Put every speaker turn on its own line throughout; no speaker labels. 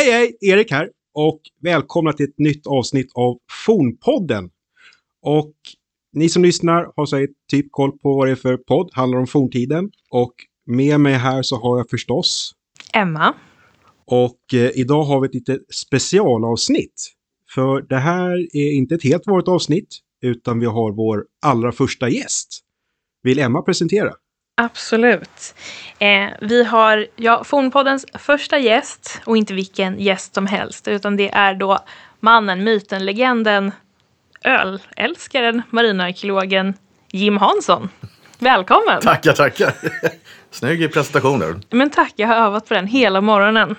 Hej hej! Erik här och välkomna till ett nytt avsnitt av Fornpodden. Och ni som lyssnar har säkert typ koll på vad det är för podd, handlar om forntiden. Och med mig här så har jag förstås
Emma.
Och eh, idag har vi ett lite specialavsnitt. För det här är inte ett helt vanligt avsnitt, utan vi har vår allra första gäst. Vill Emma presentera?
Absolut. Eh, vi har ja, Fornpoddens första gäst, och inte vilken gäst som helst, utan det är då mannen, myten, legenden, ölälskaren, marinarkeologen Jim Hansson. Välkommen!
Tackar, tackar! Snygg presentation.
Men tack, jag har övat på den hela morgonen.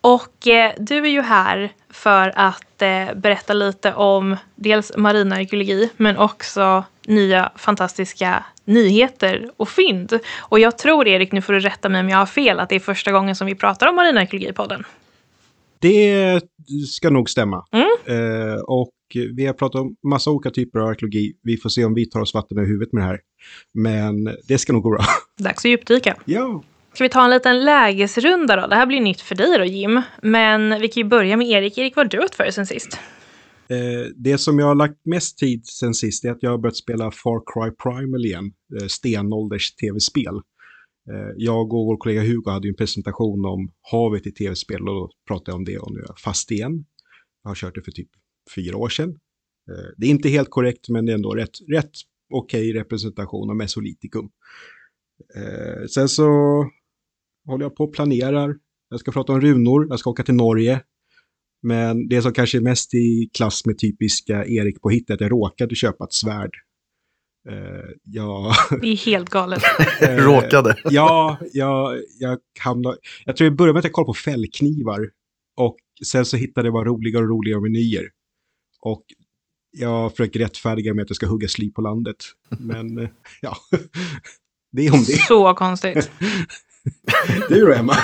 Och eh, du är ju här för att eh, berätta lite om dels marinarkeologi men också nya fantastiska nyheter och fynd. Och jag tror Erik, nu får du rätta mig om jag har fel, att det är första gången som vi pratar om marinarkeologi i podden.
Det ska nog stämma.
Mm.
Eh, och vi har pratat om massa olika typer av arkeologi. Vi får se om vi tar oss vatten i huvudet med det här. Men det ska nog gå bra.
Dags att djupdyka.
Ja.
Ska vi ta en liten lägesrunda då? Det här blir nytt för dig då Jim. Men vi kan ju börja med Erik. Erik, vad har du åt för sen sist?
Eh, det som jag har lagt mest tid sen sist är att jag har börjat spela Far Cry Primal igen. Eh, stenålders tv-spel. Eh, jag och vår kollega Hugo hade ju en presentation om havet i tv-spel och då pratade jag om det och nu är jag fast igen. Jag har kört det för typ fyra år sedan. Eh, det är inte helt korrekt men det är ändå rätt, rätt okej okay representation av mesolitikum. Eh, sen så håller jag på och planerar. Jag ska prata om runor, jag ska åka till Norge. Men det som kanske är mest i klass med typiska Erik på hit är att jag råkade köpa ett svärd. Uh, jag...
Det är helt galet.
råkade?
ja, jag, jag hamnade... Jag tror jag började med att jag kollade på fällknivar. Och sen så hittade jag bara roligare och roligare menyer. Och jag försöker rättfärdiga med att jag ska hugga sly på landet. Men eh, ja, det är om det.
Så konstigt.
du då, Emma?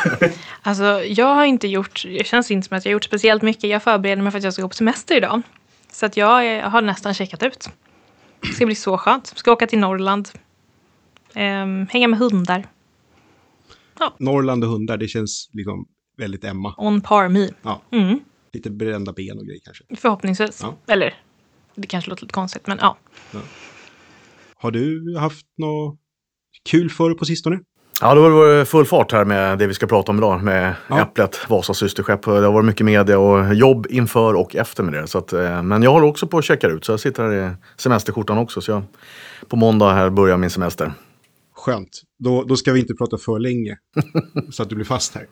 Alltså, jag har inte gjort, det känns inte som att jag har gjort speciellt mycket. Jag förbereder mig för att jag ska gå på semester idag. Så att jag, jag har nästan checkat ut. Det ska bli så skönt. Ska åka till Norrland. Um, hänga med hundar.
Ja. Norrland och hundar, det känns liksom väldigt Emma.
On par me.
Ja.
Mm.
Lite brända ben och grejer kanske.
Förhoppningsvis.
Ja.
Eller, det kanske låter lite konstigt, men ja. ja.
Har du haft något kul för på sistone?
Ja, det har varit full fart här med det vi ska prata om idag med ja. Äpplet, Vasas systerskepp. Det har varit mycket media och jobb inför och efter med det. Så att, eh, men jag håller också på att checka ut så jag sitter här i semesterskjortan också. Så jag, på måndag här börjar min semester.
Skönt. Då, då ska vi inte prata för länge så att du blir fast här.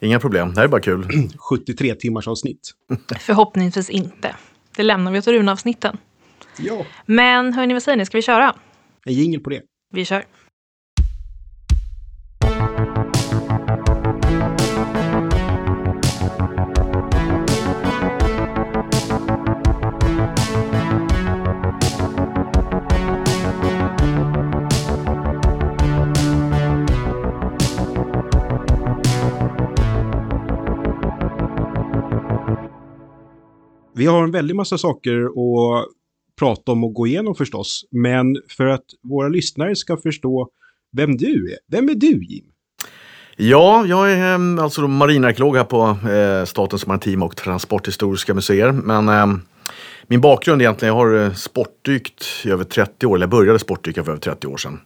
Inga problem, det här är bara kul.
73 timmars avsnitt.
Förhoppningsvis inte. Det lämnar vi åt runavsnitten.
Ja.
Men hörni, vad säger ni? Ska vi köra?
En jingel på det.
Vi kör.
Vi har en väldig massa saker att prata om och gå igenom förstås. Men för att våra lyssnare ska förstå vem du är. Vem är du Jim?
Ja, jag är ehm, alltså marinarkeolog här på eh, Statens maritima och transporthistoriska museer. Men eh, min bakgrund egentligen, jag har eh, sportdykt i över 30 år. Eller jag började sportdyka för över 30 år sedan.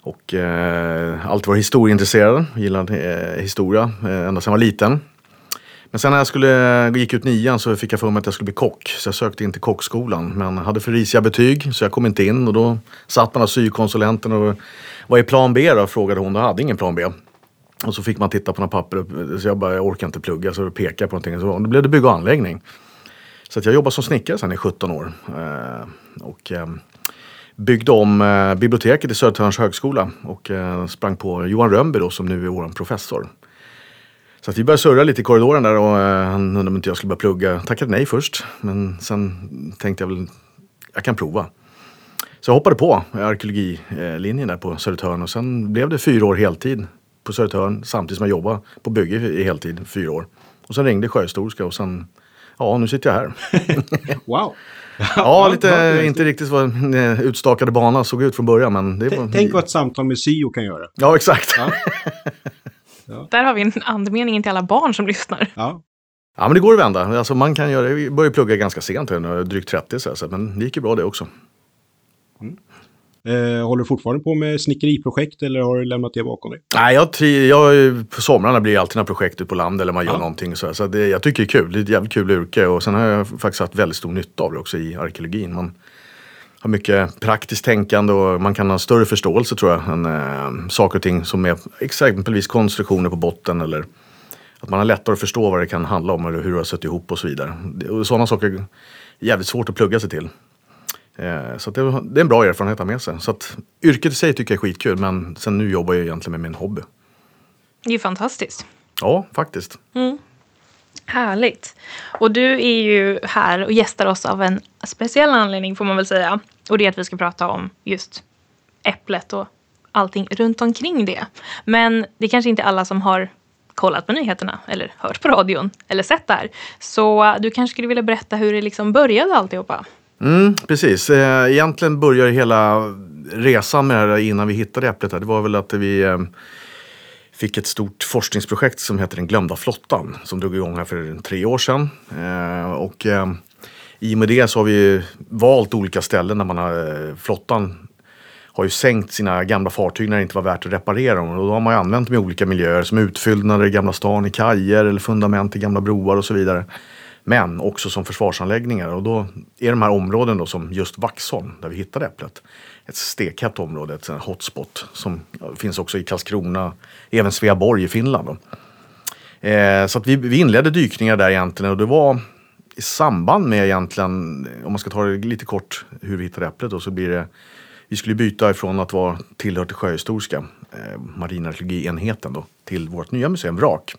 Och eh, alltid varit historieintresserad, Gillat eh, historia eh, ända sedan jag var liten. Men sen när jag skulle, gick ut nian så fick jag för mig att jag skulle bli kock. Så jag sökte in till kockskolan. Men hade för risiga betyg så jag kom inte in. Och då satt man av syokonsulenten och vad är plan B då? Frågade hon. Då hade ingen plan B. Och så fick man titta på några papper. Så jag bara, jag orkar inte plugga. Så pekade jag på någonting. Så då blev det bygg och anläggning. Så att jag jobbade som snickare sen i 17 år. Eh, och eh, byggde om eh, biblioteket i Södertörns högskola. Och eh, sprang på Johan Rönnby då som nu är vår professor. Så att vi började surra lite i korridoren där och eh, han undrade om inte jag skulle börja plugga. Tackade nej först, men sen tänkte jag väl, jag kan prova. Så jag hoppade på arkeologilinjen där på Södertörn och sen blev det fyra år heltid på Södertörn samtidigt som jag jobbade på bygge i heltid, fyra år. Och sen ringde Sjöhistoriska och sen, ja nu sitter jag här.
wow!
ja, lite, inte riktigt vad eh, utstakade bana såg ut från början men var...
Tänk vad ett samtal med syo kan göra.
Ja, exakt. Ja.
Ja.
Där har vi en andemening till alla barn som lyssnar.
Ja.
Ja men det går att vända. Alltså, man kan göra, vi började plugga ganska sent, drygt 30 så, här, men det gick ju bra det också.
Eh, håller du fortfarande på med snickeriprojekt eller har du lämnat det bakom dig?
Nej, jag, jag, på somrarna blir det alltid några projekt ute på land eller man gör
Ja.
någonting. Så, här, så det, jag tycker det är kul. Det är ett jävligt kul yrke och sen har jag faktiskt haft väldigt stor nytta av det också i arkeologin. Man har mycket praktiskt tänkande och man kan ha större förståelse tror jag än äh, saker och ting som är exempelvis konstruktioner på botten eller att man har lättare att förstå vad det kan handla om eller hur det har suttit ihop och så vidare. Och sådana saker är jävligt svårt att plugga sig till. Eh, Så det, det är en bra erfarenhet att ha med sig. Så att yrket i sig tycker jag är skitkul men sen nu jobbar jag egentligen med min hobby.
Det är ju fantastiskt.
Ja, faktiskt.
Härligt. Och du är ju här och gästar oss av en speciell anledning får man väl säga. Och det är att vi ska prata om just Äpplet och allting runt omkring det. Men det är kanske inte alla som har kollat på nyheterna eller hört på radion eller sett det här. Så du kanske skulle vilja berätta hur det liksom började alltihopa?
Mm, precis. Eh, egentligen börjar hela resan med det här innan vi hittade äpplet. Det var väl att vi eh, fick ett stort forskningsprojekt som heter Den glömda flottan. Som drog igång här för tre år sedan. Eh, Och eh, i och med det så har vi valt olika ställen där man har, eh, flottan har ju sänkt sina gamla fartyg när det inte var värt att reparera dem. Och då har man ju använt dem i olika miljöer som utfyllnader i Gamla stan, i kajer eller fundament i gamla broar och så vidare. Men också som försvarsanläggningar. Och då är de här områden då som just Vaxholm, där vi hittade äpplet, ett stekhett område, ett här hotspot som finns också i Karlskrona, även Sveaborg i Finland. Då. Eh, så att vi, vi inledde dykningar där egentligen och det var i samband med egentligen, om man ska ta det lite kort hur vi hittade äpplet då, så blir det vi skulle byta ifrån att vara tillhört till Sjöhistoriska eh, marinarkeologienheten då, till vårt nya museum Vrak.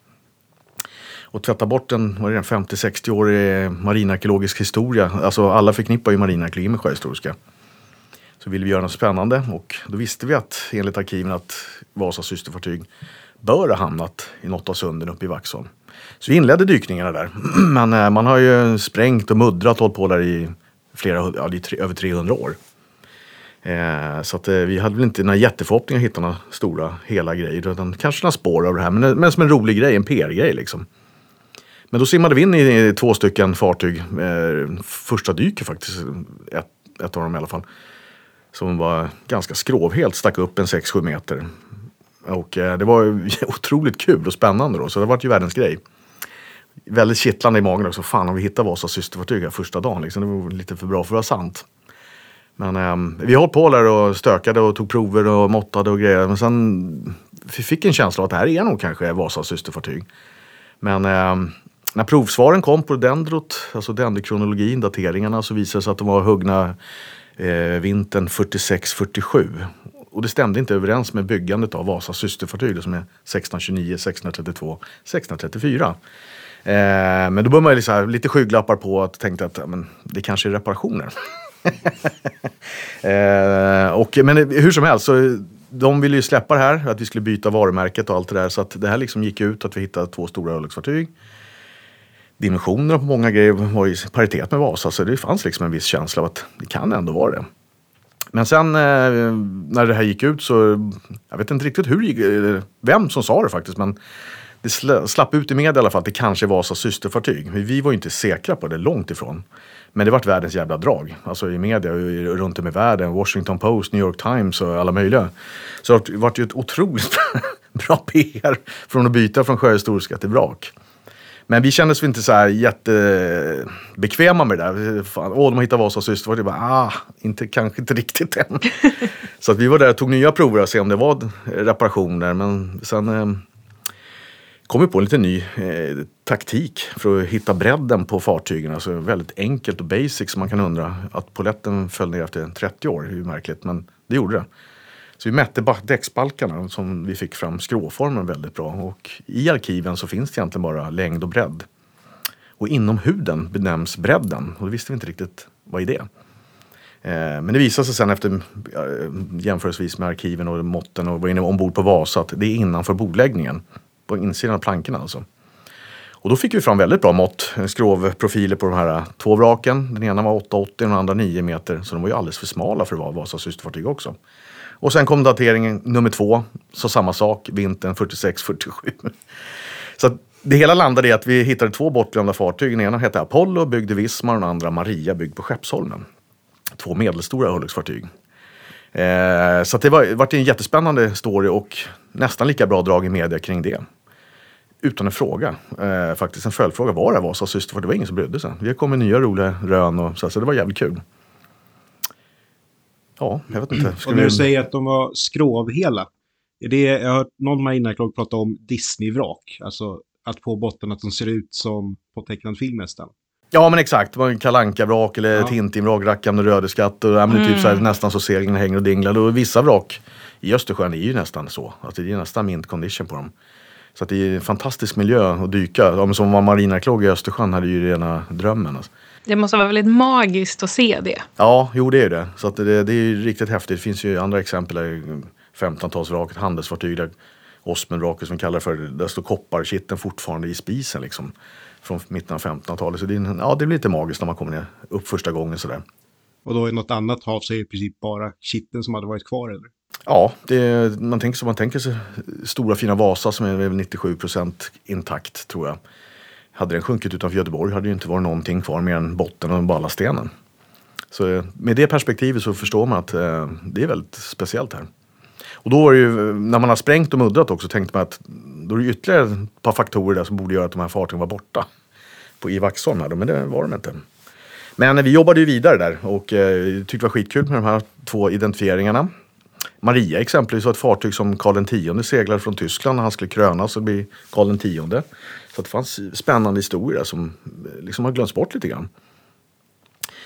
Och tvätta bort en, en 50-60-årig marinarkeologisk historia. Alltså alla förknippar ju marinarkeologi med Sjöhistoriska. Så ville vi göra något spännande och då visste vi att enligt arkiven att Vasas systerfartyg bör ha hamnat i något av sunden uppe i Vaxholm. Så vi inledde dykningarna där. Men eh, man har ju sprängt och muddrat och hållit på där i flera, ja, tre, över 300 år. Eh, så att, eh, vi hade väl inte några jätteförhoppningar att hitta några stora hela grejer. Utan kanske några spår av det här. Men, eh, men som en rolig grej, en PR-grej liksom. Men då simmade vi in i, i två stycken fartyg. Eh, första dyket faktiskt. Ett, ett av dem i alla fall. Som var ganska skrovhelt, stack upp en 6-7 meter. Och eh, det var otroligt kul och spännande då. Så det var ju världens grej. Väldigt kittlande i magen också. Fan om vi hittar Vasas systerfartyg här första dagen. Liksom. Det var lite för bra för att vara sant. Men eh, vi höll på där och stökade och tog prover och måttade och grejer. Men sen vi fick en känsla av att det här är nog kanske Vasas systerfartyg. Men eh, när provsvaren kom på dendrot, alltså dendrokronologin, dateringarna, så visade det sig att de var huggna eh, vintern 46-47. Och det stämde inte överens med byggandet av Vasas systerfartyg som är 1629, 1632, 1634. Eh, men då började man ju så här, lite skygglappar på att tänkte att men, det kanske är reparationer. Eh, och, men hur som helst, så de ville ju släppa det här, att vi skulle byta varumärket och allt det där. Så att det här liksom gick ut att vi hittade två stora örlogsfartyg. Dimensionerna på många grejer var i paritet med Vasa, så det fanns liksom en viss känsla av att det kan ändå vara det. Men sen eh, när det här gick ut så, jag vet inte riktigt hur gick, eh, vem som sa det faktiskt, men det slapp ut i media i alla fall att det kanske var Vasas systerfartyg. Vi var ju inte säkra på det, långt ifrån. Men det vart världens jävla drag. Alltså i media och runt om i världen. Washington Post, New York Times och alla möjliga. Så det vart ju ett otroligt bra PR från att byta från sjöhistoriska till vrak. Men vi kändes inte så här jättebekväma med det där. Fan, åh, de har hittat Vasas systerfartyg. Bara, Ah, inte, kanske inte riktigt än. så att vi var där och tog nya prover att se om det var reparationer. Men sen eh, kom vi på en lite ny eh, taktik för att hitta bredden på fartygen. Alltså väldigt enkelt och basic som man kan undra. Att poletten föll ner efter 30 år ju märkligt, men det gjorde det. Så vi mätte däcksbalkarna som vi fick fram skråformen väldigt bra. Och i arkiven så finns det egentligen bara längd och bredd. Och inom huden benämns bredden. Och det visste vi inte riktigt vad är det. Eh, men det visade sig sen efter eh, jämförelsevis med arkiven och måtten och var inne ombord på Vasa att det är innanför bordläggningen. På insidan av plankorna alltså. Och då fick vi fram väldigt bra mått, eh, skrovprofiler på de här två vraken. Den ena var 8,80 och den andra 9 meter. Så de var ju alldeles för smala för att vara Vasas systerfartyg också. Och sen kom dateringen nummer två, så samma sak, vintern 46-47. Så det hela landade i att vi hittade två bortglömda fartyg. Den ena hette Apollo, byggd i Vismar och den andra Maria, byggd på Skeppsholmen. Två medelstora örlogsfartyg. Eh, så det var, var en jättespännande story och nästan lika bra drag i media kring det. Utan en fråga, eh, faktiskt en följdfråga var det var så syster för det var ingen som brydde sig. Vi har kommit nya roliga rön och så, så det var jävligt kul. Ja, jag vet inte.
och när du säger att de var skrovhela, är det, jag har hört någon marinarkeolog prata om Disney-vrak. Alltså att på botten att de ser ut som på tecknad film nästan.
Ja men exakt, det var en kalanka vrak eller ja. Tintin-vrak, Rackham och Rödeskatt. Och, men mm. typ så här, nästan så seglen hänger och dinglar. Och vissa vrak i Östersjön är ju nästan så. Alltså, det är nästan mint condition på dem. Så att det är en fantastisk miljö att dyka. Ja, som var marinarkeolog i Östersjön hade ju rena drömmen. Alltså.
Det måste vara väldigt magiskt att se det.
Ja, jo det är det. Så att det, det är riktigt häftigt. Det finns ju andra exempel. 15-talsvraket, handelsfartyg där Osmenvraket som vi kallar det för. Där står kopparkitteln fortfarande i spisen liksom. Från mitten av 1500-talet. Så det, är, ja, det blir lite magiskt när man kommer ner upp första gången sådär.
Och då i något annat hav så är det i princip bara kitteln som hade varit kvar eller?
Ja, det, man, tänker, så man tänker sig stora fina Vasa som är 97 procent intakt tror jag. Hade den sjunkit utanför Göteborg hade det inte varit någonting kvar mer än botten och ballaststenen. Så eh, med det perspektivet så förstår man att eh, det är väldigt speciellt här. Och då var det ju, när man har sprängt och muddrat också, tänkte man att då är det ytterligare ett par faktorer där som borde göra att de här fartygen var borta. På i Vaxholm här, men det var de inte. Men eh, vi jobbade ju vidare där och eh, tyckte det var skitkul med de här två identifieringarna. Maria exempelvis var ett fartyg som Karl X seglade från Tyskland när han skulle krönas och bli Karl X. Så det fanns spännande historier som eh, liksom har glömts bort lite grann.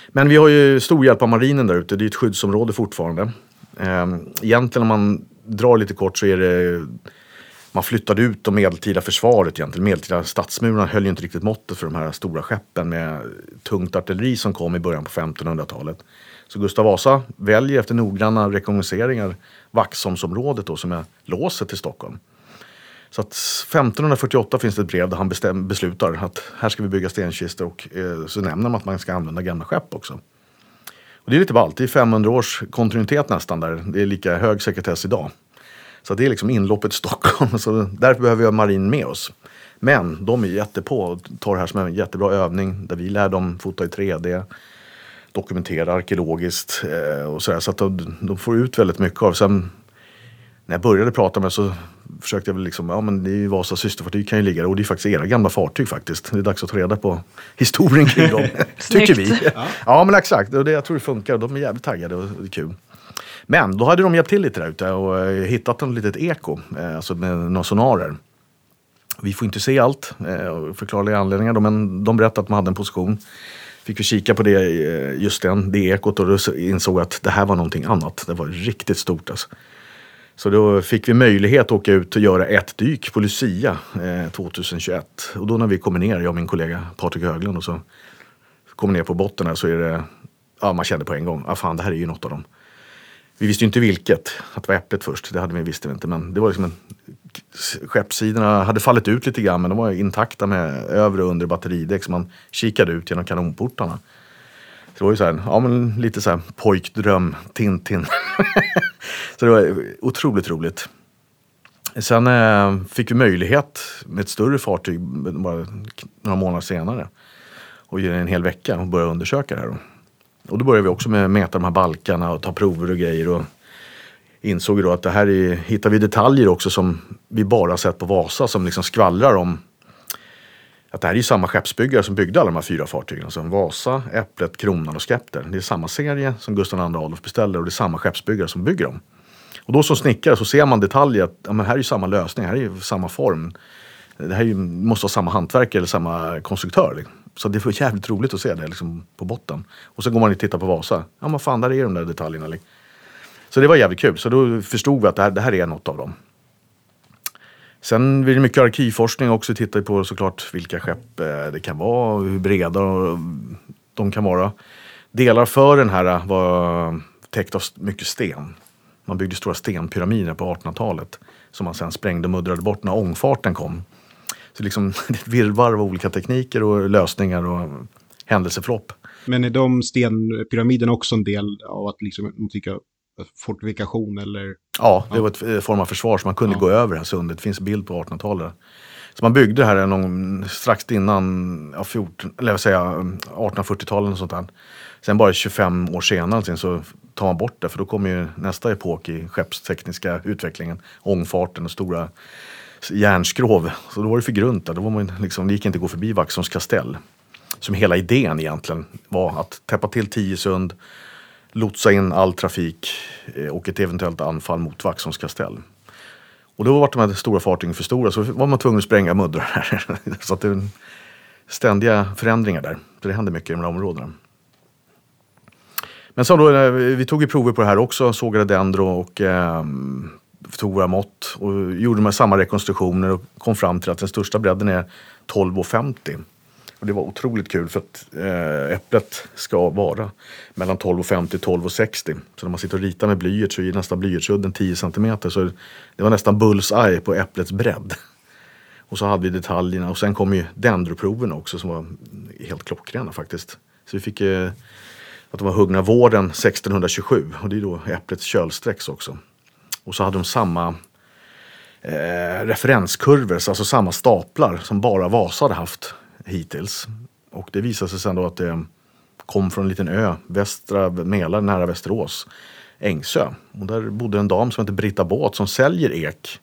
Men vi har ju stor hjälp av marinen där ute. Det är ett skyddsområde fortfarande. Ehm, egentligen om man drar lite kort så är det man flyttade ut de medeltida försvaret egentligen. Medeltida stadsmurarna höll ju inte riktigt måttet för de här stora skeppen med tungt artilleri som kom i början på 1500-talet. Så Gustav Vasa väljer efter noggranna rekognoseringar Vaxholmsområdet då som är låset till Stockholm. Så att 1548 finns det ett brev där han bestäm, beslutar att här ska vi bygga stenkistor och eh, så nämner man att man ska använda gamla skepp också. Och det är lite ballt, det är 500 års kontinuitet nästan där. Det är lika hög sekretess idag. Så det är liksom inloppet till Stockholm. Så därför behöver vi ha marin med oss. Men de är jättepå och tar det här som en jättebra övning där vi lär dem fota i 3D, dokumentera arkeologiskt eh, och sådär. Så att de, de, får ut väldigt mycket av Sen när jag började prata med så försökte jag väl liksom, ja men det är ju Vasas systerfartyg kan ju ligga där och det är faktiskt era gamla fartyg faktiskt. Det är dags att ta reda på historien kring dem. Tycker vi. Ja. ja men exakt, och det, jag tror det funkar. De är jävligt taggade och det är kul. Men då hade de hjälpt till lite där ute och eh, hittat ett litet eko, eh, alltså med några sonarer. Vi får inte se allt, eh, förklarliga anledningar, men de berättade att de hade en position. Fick vi kika på det, just den, det ekot och då insåg att det här var någonting annat. Det var riktigt stort alltså. Så då fick vi möjlighet att åka ut och göra ett dyk på Lucia eh, 2021. Och då när vi kommer ner, jag och min kollega Patrik Höglund, och så kommer ner på botten här så är det, ja man kände på en gång, ah, fan det här är ju något av dem. Vi visste ju inte vilket, att det var Äpplet först, det hade vi visste vi inte. Men det var liksom en, skeppssidorna hade fallit ut lite grann men de var intakta med övre och under batteridäck så man kikade ut genom kanonportarna. Det var ju så här, ja men lite så här pojkdröm, Tintin. så det var otroligt roligt. Sen eh, fick vi möjlighet med ett större fartyg bara några månader senare och ge en hel vecka och börja undersöka det här. då. Och då började vi också med att mäta de här balkarna och ta prover och grejer. Och insåg då att det här är, hittar vi detaljer också som vi bara sett på Vasa som liksom skvallrar om att det här är ju samma skeppsbyggare som byggde alla de här fyra fartygen. Alltså Vasa, Äpplet, Kronan och Skepter. Det är samma serie som Gustav II Adolf beställer och det är samma skeppsbyggare som bygger dem. Och då som snickare så ser man detaljer att ja, men här är ju samma lösning, här är ju samma form. Det här ju, måste vara samma hantverkare eller samma konstruktör. Liksom. Så det var jävligt roligt att se det liksom, på botten. Och så går man och tittar på Vasa. Ja men fan, där är de där detaljerna. Liksom. Så det var jävligt kul. Så då förstod vi att det här, det här är något av dem. Sen blir det mycket arkivforskning också. Tittar på såklart vilka skepp eh, det kan vara och hur breda de kan vara. Delar för den här eh, var täckt av mycket sten. Man byggde stora stenpyramider på 1800-talet som man sen sprängde och muddrade bort när ångfarten kom. Så liksom ett virrvarr av olika tekniker och lösningar och händelseförlopp.
Men är de stenpyramiderna också en del av att liksom, de tycker fortifikation eller...
Ja, det var ett eh, form av försvar så man kunde
Ja.
gå över det här sundet. Det finns bild på 1800-talet. Så man byggde det här någon, strax innan ja, 14, eller vad säger jag, 1840-talet och sånt där. Sen bara 25 år senare sen så tar man bort det för då kommer ju nästa epok i skeppstekniska utvecklingen. Ångfarten och stora järnskrov. Så då var det för grunt där. Då var man liksom, det gick inte att gå förbi Vaxholms kastell. Som hela idén egentligen var att täppa till tio sund, lotsa in all trafik eh, och ett eventuellt anfall mot Vaxholms kastell. Och då var de här stora fartygen för stora så var man tvungen att spränga muddrar så att det är ständiga förändringar där. Så det händer mycket i de här områdena. Men sen då, eh, vi tog ju prover på det här också, sågade dendro och eh, tog våra mått och gjorde de här samma rekonstruktioner och kom fram till att den största bredden är 12,50. Och det var otroligt kul för att eh, äpplet ska vara mellan 12,50 och 12,60. Så när man sitter och ritar med blyert så är nästan blyertsudden 10 cm. Så det var nästan bullseye på äpplets bredd. Och så hade vi detaljerna och sen kom ju dendroproven också som var helt klockrena faktiskt. Så vi fick eh, att de var huggna våren 1627 och det är då äpplets kölsträcks också. Och så hade de samma eh, referenskurvor, alltså samma staplar som bara Vasa hade haft hittills. Och det visade sig sen då att det kom från en liten ö, västra Mälaren nära Västerås, Ängsö. Och där bodde en dam som hette Britta Båt som säljer ek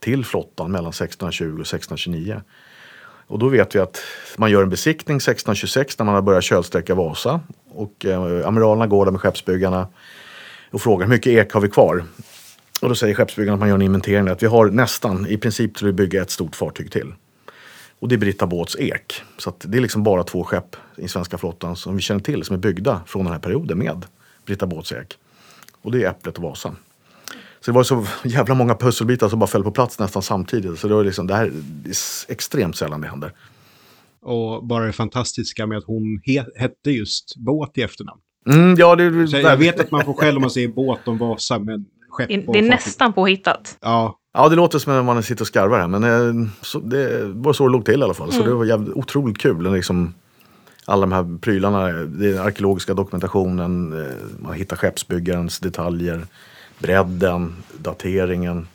till flottan mellan 1620 och 1629. Och då vet vi att man gör en besiktning 1626 när man har börjat kölsträcka Vasa. Och eh, amiralerna går där med skeppsbyggarna och frågar hur mycket ek har vi kvar? Och då säger skeppsbyggarna att man gör en inventering att vi har nästan i princip till att bygga ett stort fartyg till. Och det är Britta Båts ek. Så att det är liksom bara två skepp i svenska flottan som vi känner till som är byggda från den här perioden med Britta Båts ek. Och det är Äpplet och Vasan. Så det var så jävla många pusselbitar som bara föll på plats nästan samtidigt. Så det, var liksom, det här är extremt sällan det händer.
Och bara det fantastiska med att hon he hette just båt i efternamn.
Mm, ja, det,
Så jag vet att man får skäll om man säger båt om Vasa, men skepp
Det,
och
det är nästan påhittat.
Ja,
Ja, det låter som att man sitter och skarvar här. Men eh, så, det var så det låg till i alla fall. Så det var jävligt, otroligt kul. Liksom, alla de här prylarna, den arkeologiska dokumentationen, eh, man hittar skeppsbyggarens detaljer, bredden, dateringen.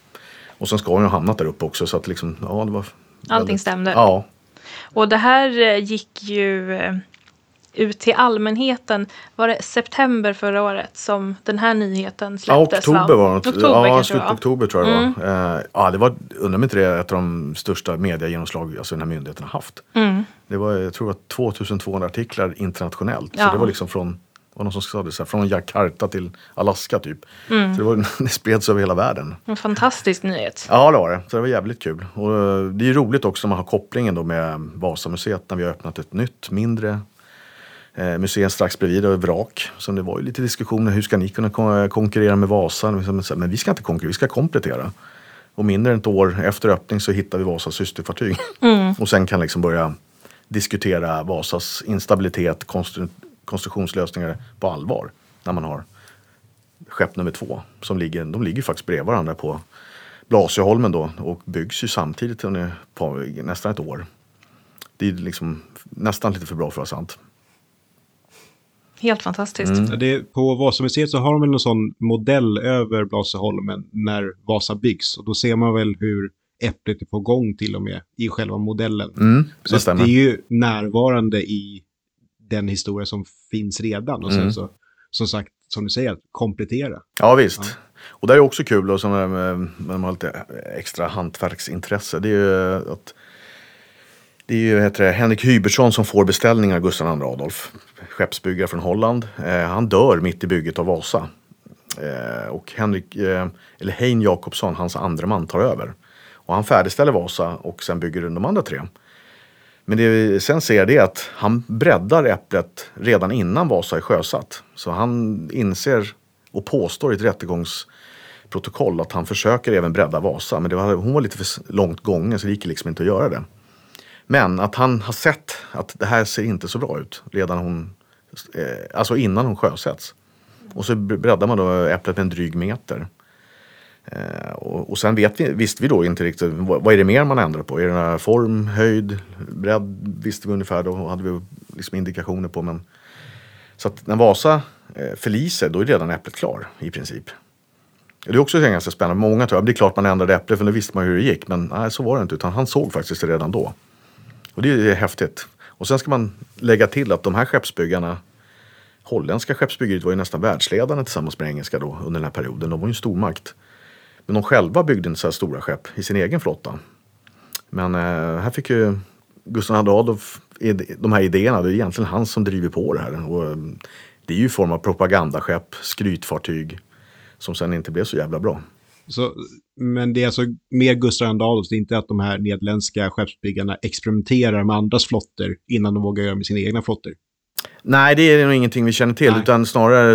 Och sen ska hon ju ha hamnat där uppe också. Så att liksom, ja, det var
Allting
väldigt-
stämde.
Ja,
Och det här eh, gick ju ut till allmänheten. Var det september förra året som den här nyheten
ja
släpptes? va?
oktober var det.
Oktober
ja, slutet på oktober tror jag det var. Eh, ja, det var, undrar om inte det är ett av de största mediegenomslag alltså den här myndigheten har haft.
Mm.
Det var, jag tror det var 2200 artiklar internationellt.
Ja.
Så det var liksom från, var någon som sa det, så här, från Jakarta till Alaska typ.
Mm.
Så det, var, det spreds över hela världen.
En fantastisk nyhet.
Ja det var det, så det var jävligt kul. Och eh, det är ju roligt också när man har kopplingen då med Vasamuseet när vi har öppnat ett nytt mindre eh, museum strax bredvid, och vrak. Så det var ju lite diskussioner, hur ska ni kunna kon- konkurrera med Vasa? Men vi ska inte konkurrera, vi ska komplettera. Och mindre än ett år efter öppning så hittar vi Vasas systerfartyg. Och sen kan liksom börja diskutera Vasas instabilitet, konstru- konstruktionslösningar på allvar. När man har skepp nummer två. Som ligger, de ligger faktiskt bredvid varandra på Blasieholmen då och byggs ju samtidigt under nästan ett år. Det är liksom nästan lite för bra för att vara sant.
Helt fantastiskt.
Mm.
det, på Vasamuseet så har de väl någon sån modell över Blasieholmen när Vasa byggs. Och då ser man väl hur äpplet är på gång till och med i själva modellen.
Mm,
Så
det
är ju närvarande i den historia som finns redan. Och sen
Mm.
så, som sagt, som du säger, att komplettera.
Ja visst. Och det är också kul då, som, eh, med, med man har lite extra hantverksintresse. Det är ju att det är ju heter det, Henrik Hybertsson som får beställningen av Gustav II Adolf. Skeppsbyggare från Holland. Eh, han dör mitt i bygget av Vasa. Eh, och Henrik, eh, eller Hein Jakobsson, hans andra man, tar över. Och han färdigställer Vasa och sen bygger de andra tre. Men det vi sen ser det är att han breddar äpplet redan innan Vasa är sjösatt. Så han inser och påstår i ett rättegångsprotokoll att han försöker även bredda Vasa. Men det var, hon var lite för långt gången så det gick liksom inte att göra det. Men att han har sett att det här ser inte så bra ut redan hon, eh, alltså innan hon sjösätts. Och så breddar man då äpplet med en dryg meter. Eh, och, och sen vet vi, visste vi då inte riktigt vad, vad är det mer man ändrar på. Är det form, höjd, bredd visste vi ungefär. Då hade vi liksom indikationer på. Men, så att när Vasa eh, förliser, då är redan äpplet klar i princip. Det är också ganska spännande. Många tror att det är klart man ändrade äpplet för nu visste man hur det gick. Men nej, så var det inte. Utan han såg faktiskt det redan då. Och det är häftigt. Och sen ska man lägga till att de här skeppsbyggarna Holländska skeppsbyggeriet var ju nästan världsledande tillsammans med engelska då under den här perioden. De var ju en stormakt. Men de själva byggde inte så här stora skepp i sin egen flotta. Men eh, här fick ju Gustav Adolf de här idéerna. Det är egentligen han som driver på det här. Och, eh, det är ju i form av propagandaskepp, skrytfartyg som sen inte blev så jävla bra.
Så, men det är alltså mer Gustav II Adolf, det är inte att de här nederländska skeppsbyggarna experimenterar med andras flotter innan de vågar göra med sina egna flotter?
Nej, det är nog ingenting vi känner till. Nej. Utan snarare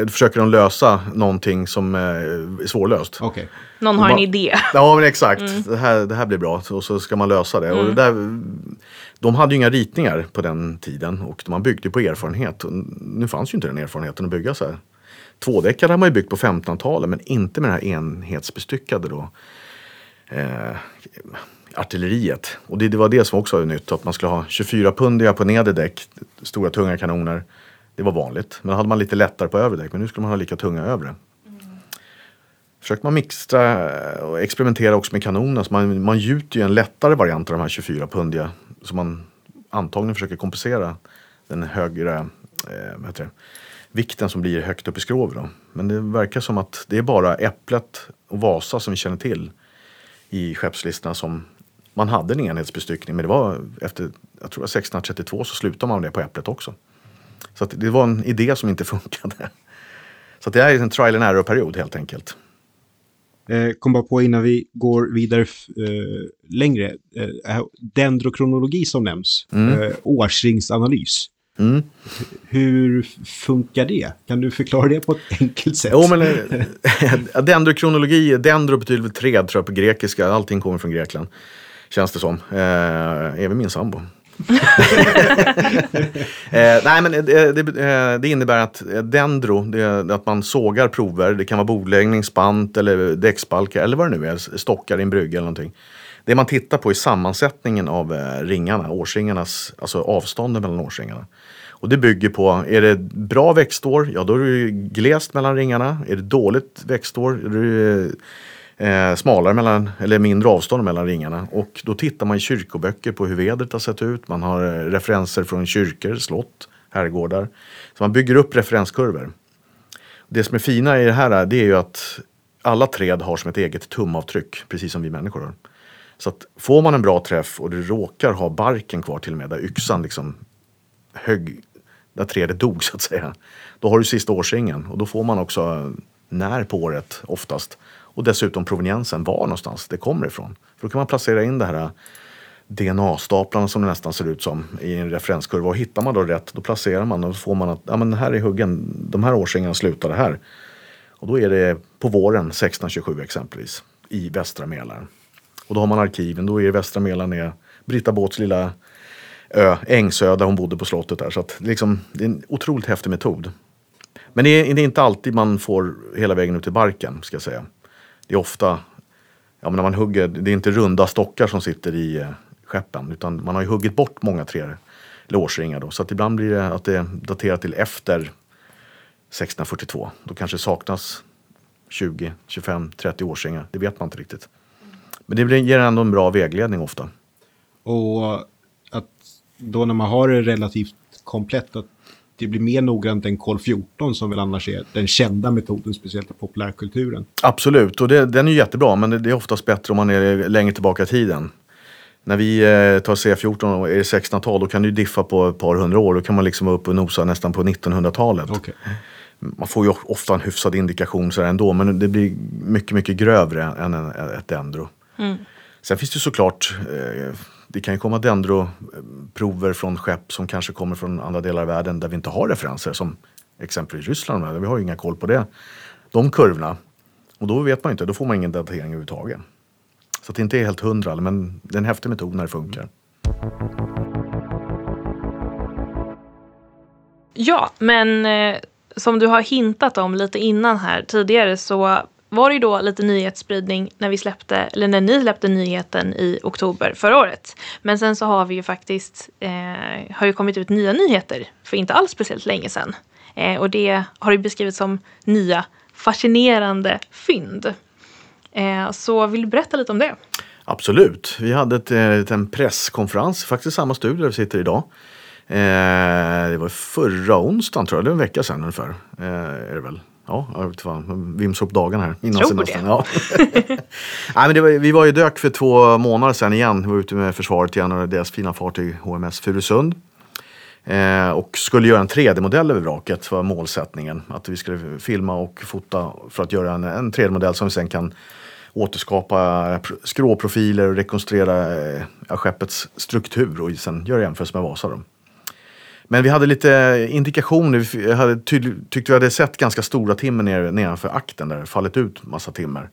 eh, försöker de lösa någonting som eh, är svårlöst.
Okay.
Någon har en idé.
Ja, men exakt. Mm. Det, här, det här blir bra och så ska man lösa det. Mm. Och det där, de hade ju inga ritningar på den tiden och man byggde på erfarenhet. Nu fanns ju inte den erfarenheten att bygga så här. Tvådäckare har man ju byggt på 1500-talet men inte med det här enhetsbestyckade då. Eh, artilleriet. Och det, det, var det som också var nytt, att man skulle ha 24-pundiga på nedre däck, stora tunga kanoner. Det var vanligt. Men då hade man lite lättare på övre däck, men nu skulle man ha lika tunga övre. Mm. Försökte man mixtra eh, och experimentera också med kanoner. Så man, man gjuter ju en lättare variant av de här 24-pundiga. Som man antagligen försöker kompensera den högre eh, vad heter det, vikten som blir högt upp i skrovet. Men det verkar som att det är bara Äpplet och Vasa som vi känner till i skeppslistorna som man hade en enhetsbestyckning men det var efter, jag tror 1632 så slutade man det på Äpplet också. Så det var en idé som inte funkade. Så det är en trial and error-period helt enkelt.
Eh, kom bara på innan vi går vidare eh, längre. Eh, dendrokronologi som nämns. Mm. Eh, årsringsanalys. Mm. Hur funkar det? Kan du förklara det på ett enkelt sätt?
Jo, men eh, dendrokronologi, dendro betyder väl träd tror jag på grekiska. Allting kommer från Grekland. Känns det som. Eh, även min sambo. eh, nej men det, det, eh, det, innebär att dendro, det att man sågar prover. Det kan vara bordläggning, spant eller däcksbalkar eller vad det nu är. Stockar i en brygga eller någonting. Det man tittar på är sammansättningen av eh, ringarna, årsringarnas, alltså avstånden mellan årsringarna. Och det bygger på, är det bra växtår, ja då är det glest mellan ringarna. Är det dåligt växtår, är det eh, smalare mellan, eller mindre avstånd mellan ringarna. Och då tittar man i kyrkoböcker på hur vädret har sett ut. Man har eh, referenser från kyrkor, slott, herrgårdar. Så man bygger upp referenskurvor. Det som är fina i det här det är ju att alla träd har som ett eget tumavtryck, precis som vi människor har. Så att får man en bra träff och du råkar ha barken kvar till och med, där yxan liksom högg, där trädet dog så att säga. Då har du sista årsringen och då får man också när på året oftast. Och dessutom proveniensen, var någonstans det kommer ifrån. För då kan man placera in det här DNA-staplarna som det nästan ser ut som i en referenskurva. Och hittar man då rätt, då placerar man och då får man att ja, men här är huggen, de här årsringarna slutade här. Och då är det på våren 1627 exempelvis i västra Mälaren. Och då har man arkiven, då är västra Mälaren är Britta Båts lilla ö, Ängsö, där hon bodde på slottet där. Så att, liksom, det är en otroligt häftig metod. Men det är, det är, inte alltid man får hela vägen ut till barken, ska jag säga. Det är ofta, ja men när man hugger, det är inte runda stockar som sitter i eh, skeppen, utan man har ju huggit bort många tre årsringar då. Så att ibland blir det att det är daterat till efter 1642. Då kanske saknas 20, 25, 30 årsringar. Det vet man inte riktigt. Men det ger ändå en bra vägledning ofta.
Och att då när man har det relativt komplett, att det blir mer noggrant än kol 14 som väl annars är den kända metoden, speciellt i populärkulturen.
Absolut, och det, den är jättebra, men det är oftast bättre om man är längre tillbaka i tiden. När vi eh, tar C14 och är 1600-tal, då kan du diffa på ett par hundra år. Då kan man liksom vara uppe och nosa nästan på 1900-talet.
Okay.
Man får ju ofta en hyfsad indikation så ändå, men det blir mycket, mycket grövre än ett dendro. Mm. Sen finns det såklart, eh, det kan ju komma dendroprover från skepp som kanske kommer från andra delar av världen där vi inte har referenser som exempelvis Ryssland. Vi har ju inga koll på det. De kurvorna. Och då vet man inte, då får man ingen datering överhuvudtaget. Så det inte är helt hundra, men det är en häftig metod när det funkar.
Ja, men eh, som du har hintat om lite innan här tidigare så var det ju då lite nyhetsspridning när vi släppte, eller när ni släppte nyheten i oktober förra året. Men sen så har vi ju faktiskt, eh, har ju kommit ut nya nyheter för inte alls speciellt länge sedan. Eh, och det har ju beskrivits som nya fascinerande fynd. Eh, så vill du berätta lite om det?
Absolut. Vi hade ett, eh, en presskonferens, faktiskt samma studio där vi sitter idag. Eh, det var förra onsdagen tror jag, det är en vecka sedan ungefär. Eh, är det väl? Ja, jag vet fan, vimsar upp dagarna här
innan semestern. Ja.
Nej, men det var, vi var ju dök för två månader sedan igen. Vi var ute med försvaret igen och deras fina fartyg HMS Furusund. Eh, och skulle göra en 3D-modell över vraket var målsättningen. Att vi skulle filma och fota för att göra en, en 3D-modell som vi sen kan återskapa skråprofiler och rekonstruera eh, skeppets struktur och sen göra jämförelse med Vasa. Då. Men vi hade lite indikationer. Vi hade tyckte vi hade sett ganska stora timmer ner, nedanför akten där det fallit ut massa timmer.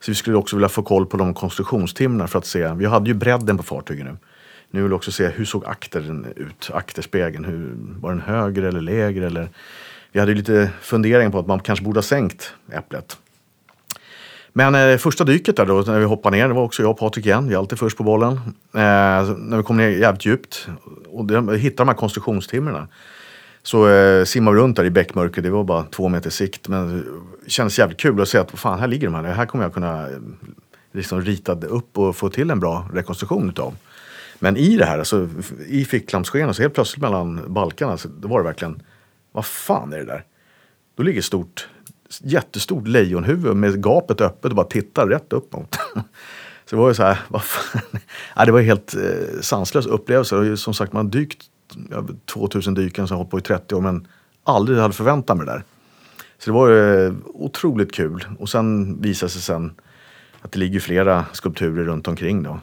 Så vi skulle också vilja få koll på de konstruktionstimmerna för att se. Vi hade ju bredden på fartyget nu. Nu vill vi också se hur såg aktern ut, akterspegeln. Hur, var den högre eller lägre? Eller, vi hade ju lite funderingar på att man kanske borde ha sänkt äpplet. Men eh, första dyket där då, när vi hoppade ner, det var också jag och Patrik igen. Vi är alltid först på bollen. Eh, när vi kom ner jävligt djupt och det, hittade de här konstruktionstimmerna. Så eh, simmade vi runt där i bäckmörker, det var bara två meter sikt. Men det kändes jävligt kul att se att fan, här ligger de här. Här kommer jag kunna eh, liksom rita upp och få till en bra rekonstruktion utav. Men i det här, alltså, i ficklampsskenet, så helt plötsligt mellan balkarna, så då var det verkligen, vad fan är det där? Då ligger stort jättestort lejonhuvud med gapet öppet och bara tittar rätt uppåt. så det var ju så här, vad fan? ja, det var en helt eh, sanslös upplevelse. Och som sagt, man har dykt 2000 dyken som har hållit på i 30 år men aldrig hade förväntat mig det där. Så det var ju eh, otroligt kul. Och sen visade det sig sen att det ligger flera skulpturer runt omkring då.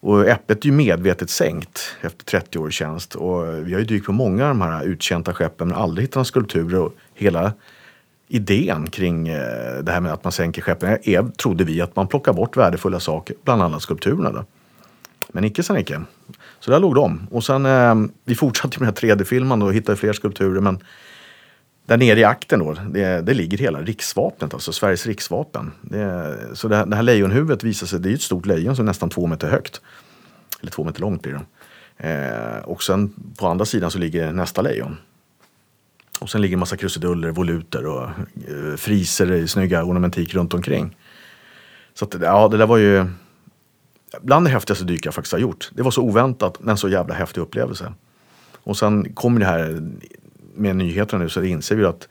Och äpplet är ju medvetet sänkt efter 30 års tjänst. Och vi har ju dykt på många av de här utkänta skeppen men aldrig hittat några skulpturer. Och hela idén kring eh, det här med att man sänker skeppen är, trodde vi, att man plockar bort värdefulla saker, bland annat skulpturerna. Då. Men icke sa icke. Så där låg de. Och sen, eh, vi fortsatte med 3D-filmen och hittade fler skulpturer. Men där nere i akten då, det, det ligger hela riksvapnet, alltså Sveriges riksvapen. Det, så det här, det här lejonhuvudet visar sig, det är ett stort lejon som är nästan två meter högt. Eller två meter långt blir det. Eh, och sen på andra sidan så ligger nästa lejon. Och sen ligger en massa krusiduller, voluter och eh, friser i snygga ornamentik runt omkring. Så att, ja, det där var ju bland det häftigaste dyk jag faktiskt har gjort. Det var så oväntat men så jävla häftig upplevelse. Och sen kommer det här med nyheterna nu så inser vi att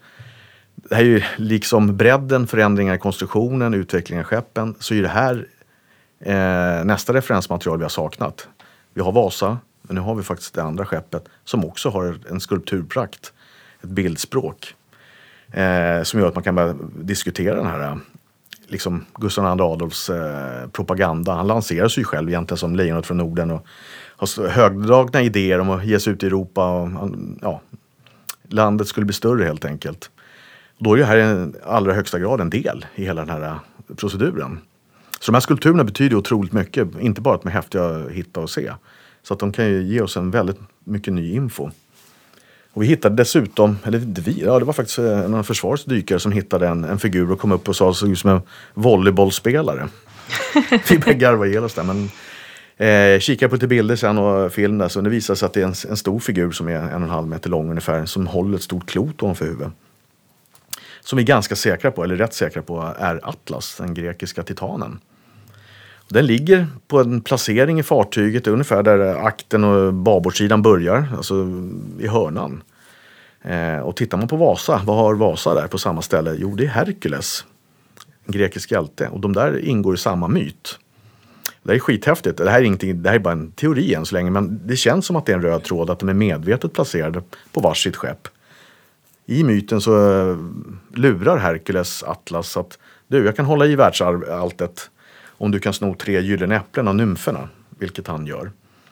det här är ju liksom bredden, förändringar i konstruktionen, utvecklingen av skeppen. Så är det här eh, nästa referensmaterial vi har saknat. Vi har Vasa, men nu har vi faktiskt det andra skeppet som också har en skulpturprakt ett bildspråk. Eh, som gör att man kan börja diskutera den här eh, liksom Gustav II Adolfs eh, propaganda. Han lanserar sig själv egentligen som lejonet från Norden och har högdragna idéer om att ge sig ut i Europa. Och, ja, landet skulle bli större helt enkelt. Då är det här i allra högsta grad en del i hela den här eh, proceduren. Så de här skulpturerna betyder otroligt mycket, inte bara att de är häftiga att hitta och se. Så att de kan ju ge oss en väldigt mycket ny info. Och vi hittade dessutom, eller vi, ja det var faktiskt eh, en av försvarets dykare som hittade en, en figur och kom upp och sa att såg ut som en volleybollspelare. vi började garva ihjäl oss där. Men, eh, kikade på lite bilder sen och film där så det visade sig att det är en, en stor figur som är en och en halv meter lång ungefär som håller ett stort klot ovanför huvudet. Som vi är ganska säkra på, eller rätt säkra på, är Atlas, den grekiska titanen. Den ligger på en placering i fartyget ungefär där akten och babordssidan börjar, alltså i hörnan. Eh, och tittar man på Vasa, vad har Vasa där på samma ställe? Jo, det är Herkules, en grekisk hjälte. Och de där ingår i samma myt. Det här är skithäftigt. Det här är, ingenting, det här är bara en teori än så länge, men det känns som att det är en röd tråd, att de är medvetet placerade på varsitt skepp. I myten så eh, lurar Herkules Atlas att du, jag kan hålla i världsalltet om du kan sno tre gyllene äpplen av nymferna, vilket han gör.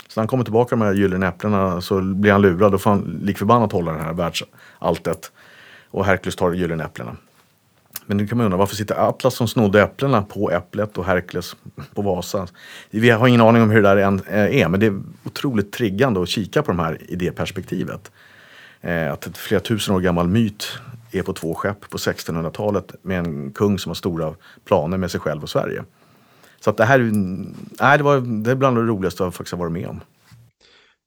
Så när han kommer tillbaka med de här gyllene äpplena så blir han lurad och får han likförbannat hålla det här världsalltet. Och Herkules tar gyllene äpplena. Men nu kan man undra varför sitter Atlas som snodde äpplena på äpplet och Herkules på Vasa? Vi har ingen aning om hur det där eh, är men det är otroligt triggande att kika på de här i det perspektivet. Eh, att ett flera tusen år gammal myt är på två skepp på 1600-talet med en kung som har stora planer med sig själv och Sverige. Så att det här nej, det, var, det är bland det roligaste jag faktiskt har varit med om.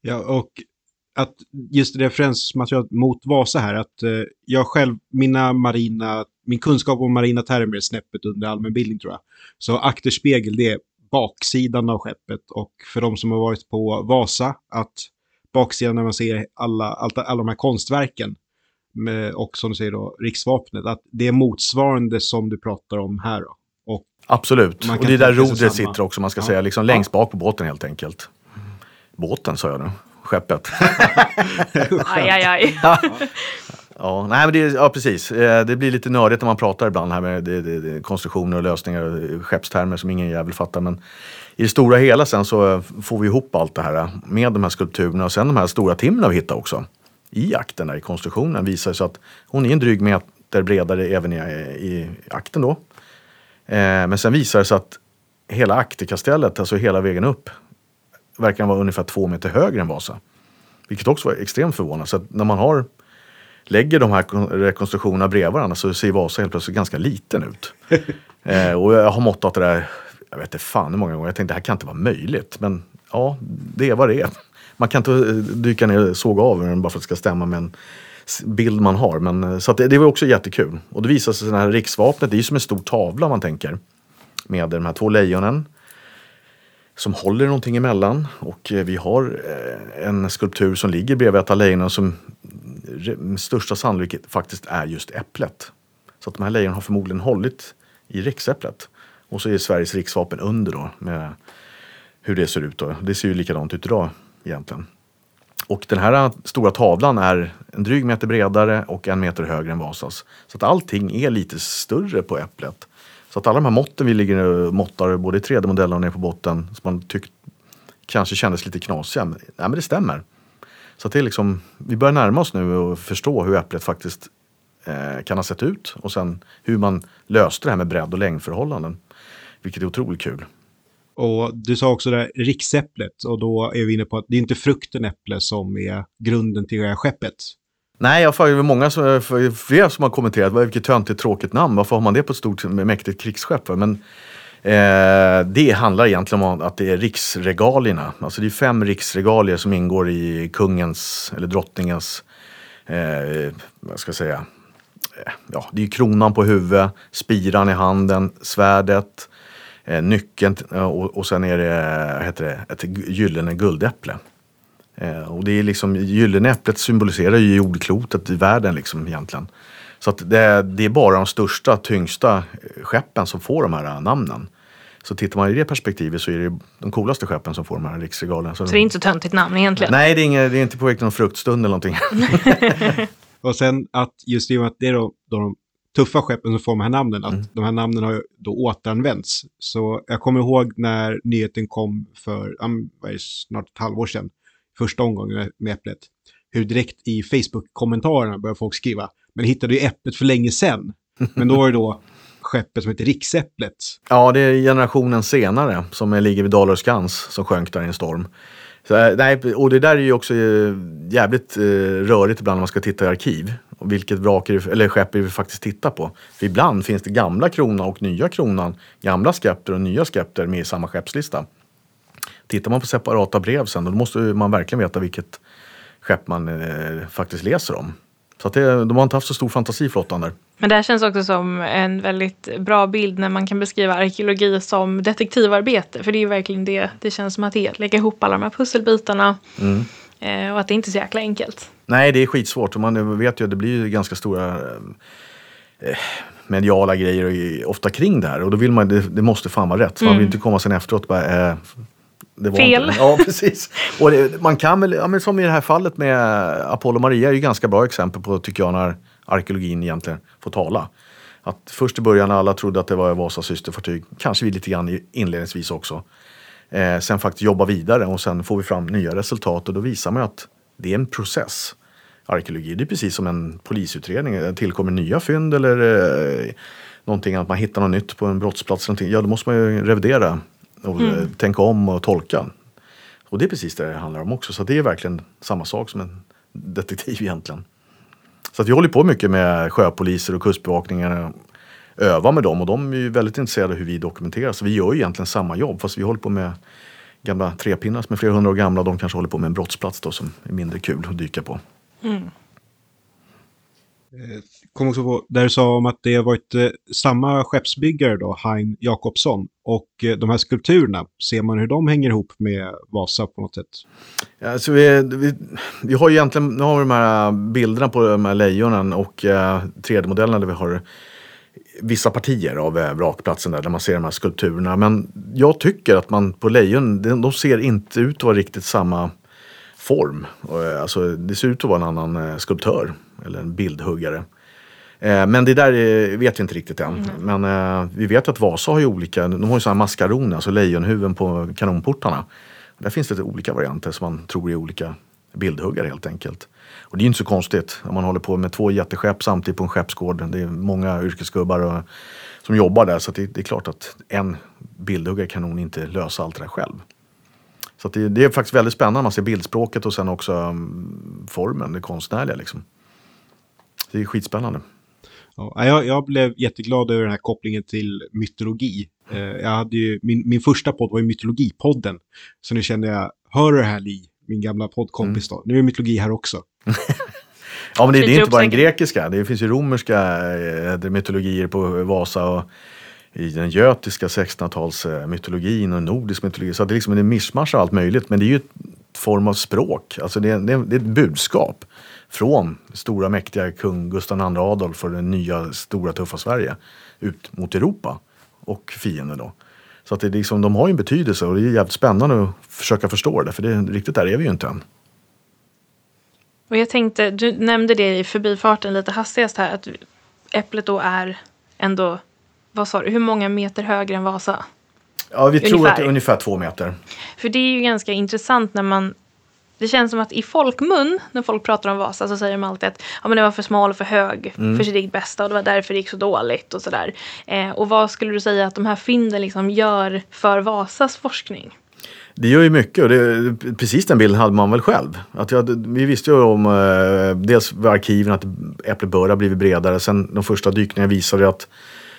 Ja, och att just referensmaterialet mot Vasa här, att eh, jag själv, mina marina, min kunskap om marina termer är snäppet under allmänbildning tror jag. Så akterspegel, det är baksidan av skeppet och för de som har varit på Vasa, att baksidan när man ser alla, alla, alla de här konstverken med, och som du säger då, riksvapnet, att det är motsvarande som du pratar om här då.
Absolut, och det är där rodret sitter också, man ska
Ja.
säga, liksom längst bak på båten helt enkelt. Båten sa jag nu, skeppet.
Aj, aj, aj.
Ja, nej, men det, ja, precis. Eh, Det blir lite nördigt när man pratar ibland här med det, det, det, konstruktioner och lösningar och skeppstermer som ingen jävel fattar. Men i det stora hela sen så eh, får vi ihop allt det här med de här skulpturerna och sen de här stora timren vi hittar också. I akten där i konstruktionen visar det sig att hon är en dryg meter bredare även i, i akten då. Eh, Men sen visar det sig att hela akterkastellet, alltså hela vägen upp, verkar vara ungefär två meter högre än Vasa. Vilket också var extremt förvånande. Så när man har lägger de här kon- rekonstruktionerna bredvid varandra så ser Vasa helt plötsligt ganska liten ut. eh, och jag har måttat det där, jag vet inte fan hur många gånger, jag tänkte det här kan inte vara möjligt. Men ja, det är vad det är. Man kan inte eh, dyka ner och såga av den bara för att det ska stämma med en bild man har. Men, eh, så att det, det var också jättekul. Och det visade sig att det här riksvapnet, det är ju som en stor tavla man tänker. Med de här två lejonen som håller någonting emellan. Och eh, vi har eh, en skulptur som ligger bredvid ett av lejonen som med största sannolikhet faktiskt är just äpplet. Så att de här lejonen har förmodligen hållit i riksäpplet. Och så är Sveriges riksvapen under då med hur det ser ut. Då. Det ser ju likadant ut idag egentligen. Och den här stora tavlan är en dryg meter bredare och en meter högre än Vasas. Så att allting är lite större på äpplet. Så att alla de här måtten vi ligger och måttar, både i 3D-modellen och nere på botten, som man tyckt kanske kändes lite knasiga, men, nej, men det stämmer. Så att det är liksom, vi börjar närma oss nu och förstå hur äpplet faktiskt eh, kan ha sett ut och sen hur man löste det här med bredd och längdförhållanden. Vilket är otroligt kul.
Och du sa också det här riksäpplet och då är vi inne på att det är inte frukten äpple som är grunden till det här skeppet.
Nej, jag har många som, för- flera som har kommenterat, vilket töntigt tråkigt namn, varför har man det på ett stort mäktigt krigsskepp? Men eh, det handlar egentligen om att det är riksregalierna. Alltså det är fem riksregalier som ingår i kungens eller drottningens, eh, vad ska jag säga, eh, ja, det är kronan på huvudet, spiran i handen, svärdet, eh, nyckeln eh, och, och sen är det, heter det ett gy- gyllene guldäpple. Eh, och det är liksom, gyllene äpplet symboliserar ju jordklotet i världen liksom egentligen. Så att det, det är bara de största, tyngsta eh, skeppen som får de här eh, namnen. Så tittar man i det perspektivet så är det de coolaste skeppen som får de här riksregalerna.
Så det är inte så töntigt namn egentligen.
Nej, det är, inget, det är inte på väg till någon fruktstund eller någonting.
Och sen att just i och med att det är då, då de tuffa skeppen som får de här namnen, att
Mm.
de här namnen har då återanvänts. Så jag kommer ihåg när nyheten kom för snart ett halvår sedan, första omgången med- Äpplet, hur direkt i Facebook-kommentarerna började folk skriva, men hittade ju Äpplet för länge sedan. Men då var det då skeppet som heter Riksäpplet.
Ja, det är generationen senare som ligger vid Dalarskans som sjönk där i en storm. Så, eh, nej, och det där är ju också eh, jävligt eh, rörigt ibland när man ska titta i arkiv. Och vilket vrak är eller skepp är det vi faktiskt tittar på. För ibland finns det gamla kronan och nya kronan, gamla skepter och nya skepter med i samma skeppslista. Tittar man på separata brev sen då måste man verkligen veta vilket skepp man eh, faktiskt läser om. Så det, de har inte haft så stor fantasi flottan där.
Men det här känns också som en väldigt bra bild när man kan beskriva arkeologi som detektivarbete. För det är ju verkligen det det känns som att det är. Att lägga ihop alla de här pusselbitarna.
Mm.
Eh, och att det inte är så jäkla enkelt.
Nej, det är skitsvårt. Och man vet ju att det blir ju ganska stora eh, mediala grejer ofta kring det här. Och då vill man, det, det måste fan vara rätt. Så man vill inte komma sen efteråt och bara, eh, det var
Fel.
Inte. Ja, precis. Och det, man kan väl, ja, men som i det här fallet med Apollo Maria är ju ganska bra exempel på, tycker jag, när arkeologin egentligen får tala. Att först i början alla trodde att det var Vasas systerfartyg, kanske vi lite grann inledningsvis också. Eh, sen faktiskt jobba vidare och sen får vi fram nya resultat och då visar man ju att det är en process. Arkeologi, det är precis som en polisutredning. Det tillkommer nya fynd eller eh, någonting, att man hittar något nytt på en brottsplats. eller Någonting. Ja, då måste man ju revidera och eh, tänka om och tolka. Och det är precis det det handlar om också. Så det är verkligen samma sak som en detektiv egentligen. Så att vi håller på mycket med sjöpoliser och kustbevakningar. Övar med dem och de är ju väldigt intresserade av hur vi dokumenterar. Så vi gör ju egentligen samma jobb fast vi håller på med gamla trepinnar som är flera hundra år gamla. De kanske håller på med en brottsplats då som är mindre kul att dyka på.
Kom också på, där du sa om att det har varit eh, samma skeppsbyggare då, Hein Jakobsson. Och eh, de här skulpturerna, ser man hur de hänger ihop med Vasa på något sätt?
Ja, så vi, vi, vi har ju egentligen, nu har vi de här eh, bilderna på de här lejonen och eh, 3D-modellerna där vi har vissa partier av eh, vrakplatsen där, där man ser de här skulpturerna. Men jag tycker att man på lejon, de, de ser inte ut att vara riktigt samma form. Eh, alltså, det ser ut att vara en annan skulptör eller en bildhuggare. Eh, Men det där eh, vet vi inte riktigt än. Men eh, vi vet att Vasa har ju olika, de har ju sådana maskaroner, alltså lejonhuvuden på kanonportarna. Där finns det lite olika varianter som man tror är olika bildhuggare helt enkelt. Och det är ju inte så konstigt om man håller på med två jätteskepp samtidigt på en skeppsgård. Det är många yrkesgubbar och, som jobbar där så det, det är klart att en bildhuggare kan nog inte lösa allt det där själv. Så det, det är faktiskt väldigt spännande. Man ser bildspråket och sen också mm, formen, det konstnärliga liksom. Det är skitspännande.
Ja, jag, jag blev jätteglad över den här kopplingen till mytologi. Eh, jag hade ju, min, min första podd var ju Mytologipodden. Så nu kände jag, hör du det här Li, min gamla poddkompis då? Nu är det mytologi här också.
Ja, men det, det är inte bara den grekiska. Det finns ju romerska eh, mytologier på Vasa och i den götiska 1600-tals eh, mytologin och nordisk mytologi. Så det är liksom en mischmasch av allt möjligt. Men det är ju ett form av språk. Alltså det, är- det är ett budskap från stora mäktiga kung Gustav II Adolf och det nya stora tuffa Sverige ut mot Europa och fienden då. Så att det är liksom, de har ju en betydelse och det är jävligt spännande att försöka förstå det. För det, riktigt där är vi ju inte än.
Och jag tänkte, du nämnde det i förbifarten lite hastigast här, att Äpplet då är ändå, vad sa du, hur många meter högre än Vasa?
Ja, vi tror
Ungefär.
att det är ungefär två meter.
För det är ju ganska intressant när man det känns som att i folkmun, när folk pratar om Vasa, så säger de alltid att ja, men det var för smal och för hög för sitt eget bästa och det var därför det gick så dåligt och sådär. Eh, och vad skulle du säga att de här fynden liksom gör för Vasas forskning?
Det gör ju mycket och det, precis den bilden hade man väl själv. Att jag, vi visste ju om, eh, dels vid arkiven att Äpplet bör ha blivit bredare. Sen de första dykningarna visade att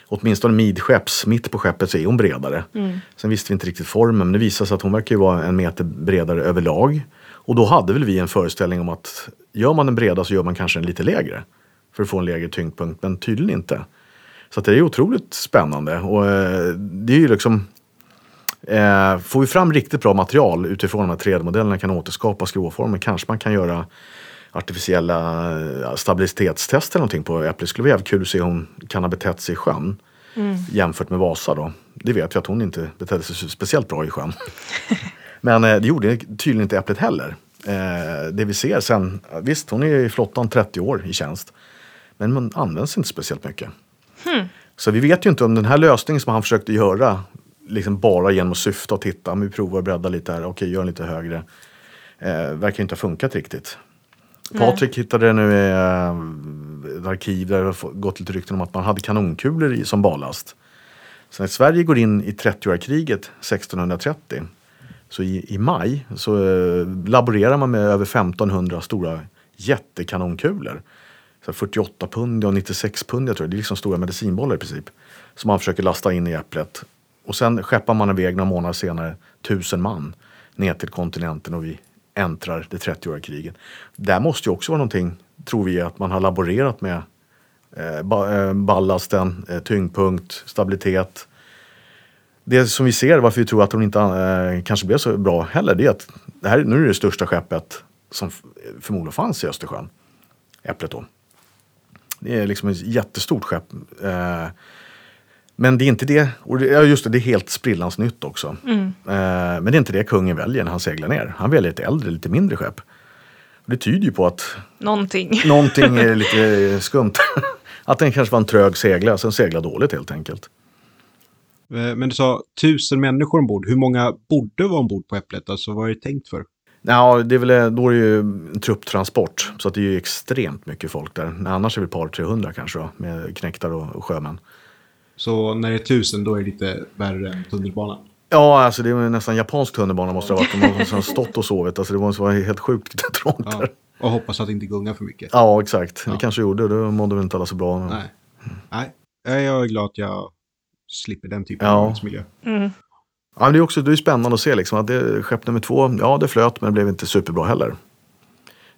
åtminstone midskepps, mitt på skeppet så är hon bredare. Sen visste vi inte riktigt formen men det visade sig att hon verkar ju vara en meter bredare överlag. Och då hade väl vi en föreställning om att gör man den breda så gör man kanske den lite lägre. För att få en lägre tyngdpunkt, men tydligen inte. Så det är otroligt spännande och eh, det är ju liksom Eh, får vi fram riktigt bra material utifrån de här 3D-modellerna kan återskapa skråformer kanske man kan göra artificiella eh, stabilitetstester eller någonting på Äpplet. Det skulle vara jävligt kul att se hur hon kan ha betett sig i sjön. Jämfört med Vasa då. Det vet vi att hon inte betedde sig speciellt bra i sjön. Men eh, det gjorde tydligen inte Äpplet heller. Eh, det vi ser sen, visst hon är i flottan 30 år i tjänst. Men man används inte speciellt mycket. Så vi vet ju inte om den här lösningen som han försökte göra liksom bara genom att syfta och titta, men vi provar att bredda lite här, okej gör den lite högre. Eh, verkar inte ha funkat riktigt. Patrik hittade nu i eh, ett arkiv där det gått lite rykten om att man hade kanonkulor i, som ballast. Så när Sverige går in i 30-årskriget 1630 så i, i maj så eh, laborerar man med över 1500 stora jättekanonkulor. Så 48 pund och 96 pund, jag tror det är liksom stora medicinbollar i princip. Som man försöker lasta in i äpplet. Och sen skeppar man iväg några månader senare tusen man ner till kontinenten och vi äntrar det 30-åriga kriget. Där måste ju också vara någonting, tror vi, att man har laborerat med eh, eh, ballasten, eh, tyngdpunkt, stabilitet. Det som vi ser, varför vi tror att de inte eh, kanske blev så bra heller, det är att det här, nu är det det största skeppet som förmodligen fanns i Östersjön. Äpplet då. Det är liksom ett jättestort skepp. Eh, men det är inte det, och det, ja just det, det är helt sprillans nytt också. Eh, men det är inte det kungen väljer när han seglar ner. Han väljer ett äldre, lite mindre skepp. Och det tyder ju på att
Någonting.
någonting är lite skumt. att den kanske var en trög seglare, sen seglade dåligt helt enkelt.
Eh, Men du sa tusen människor ombord. Hur många borde vara ombord på Äpplet? Alltså vad är det tänkt för?
Ja, det är väl, då är det ju en trupptransport. Så att det är ju extremt mycket folk där. Annars är det ett par 300 kanske då, med knektar och, sjömän.
Så när det är tusen då är det lite värre än tunnelbanan.
Ja, alltså det var nästan japansk tunnelbana måste det ha varit. De måste ha stått och sovit. Alltså det måste vara helt sjukt trångt
Ja.
där.
Och hoppas att det inte gungar för mycket.
Ja, exakt. Det
Ja.
kanske gjorde. Då mådde väl inte alla så bra.
Nej. Nej, jag är glad att jag slipper den typen
Ja.
av arbetsmiljö.
Mm.
Ja, det är också det är spännande att se liksom, att det, skepp nummer två, ja det flöt men det blev inte superbra heller.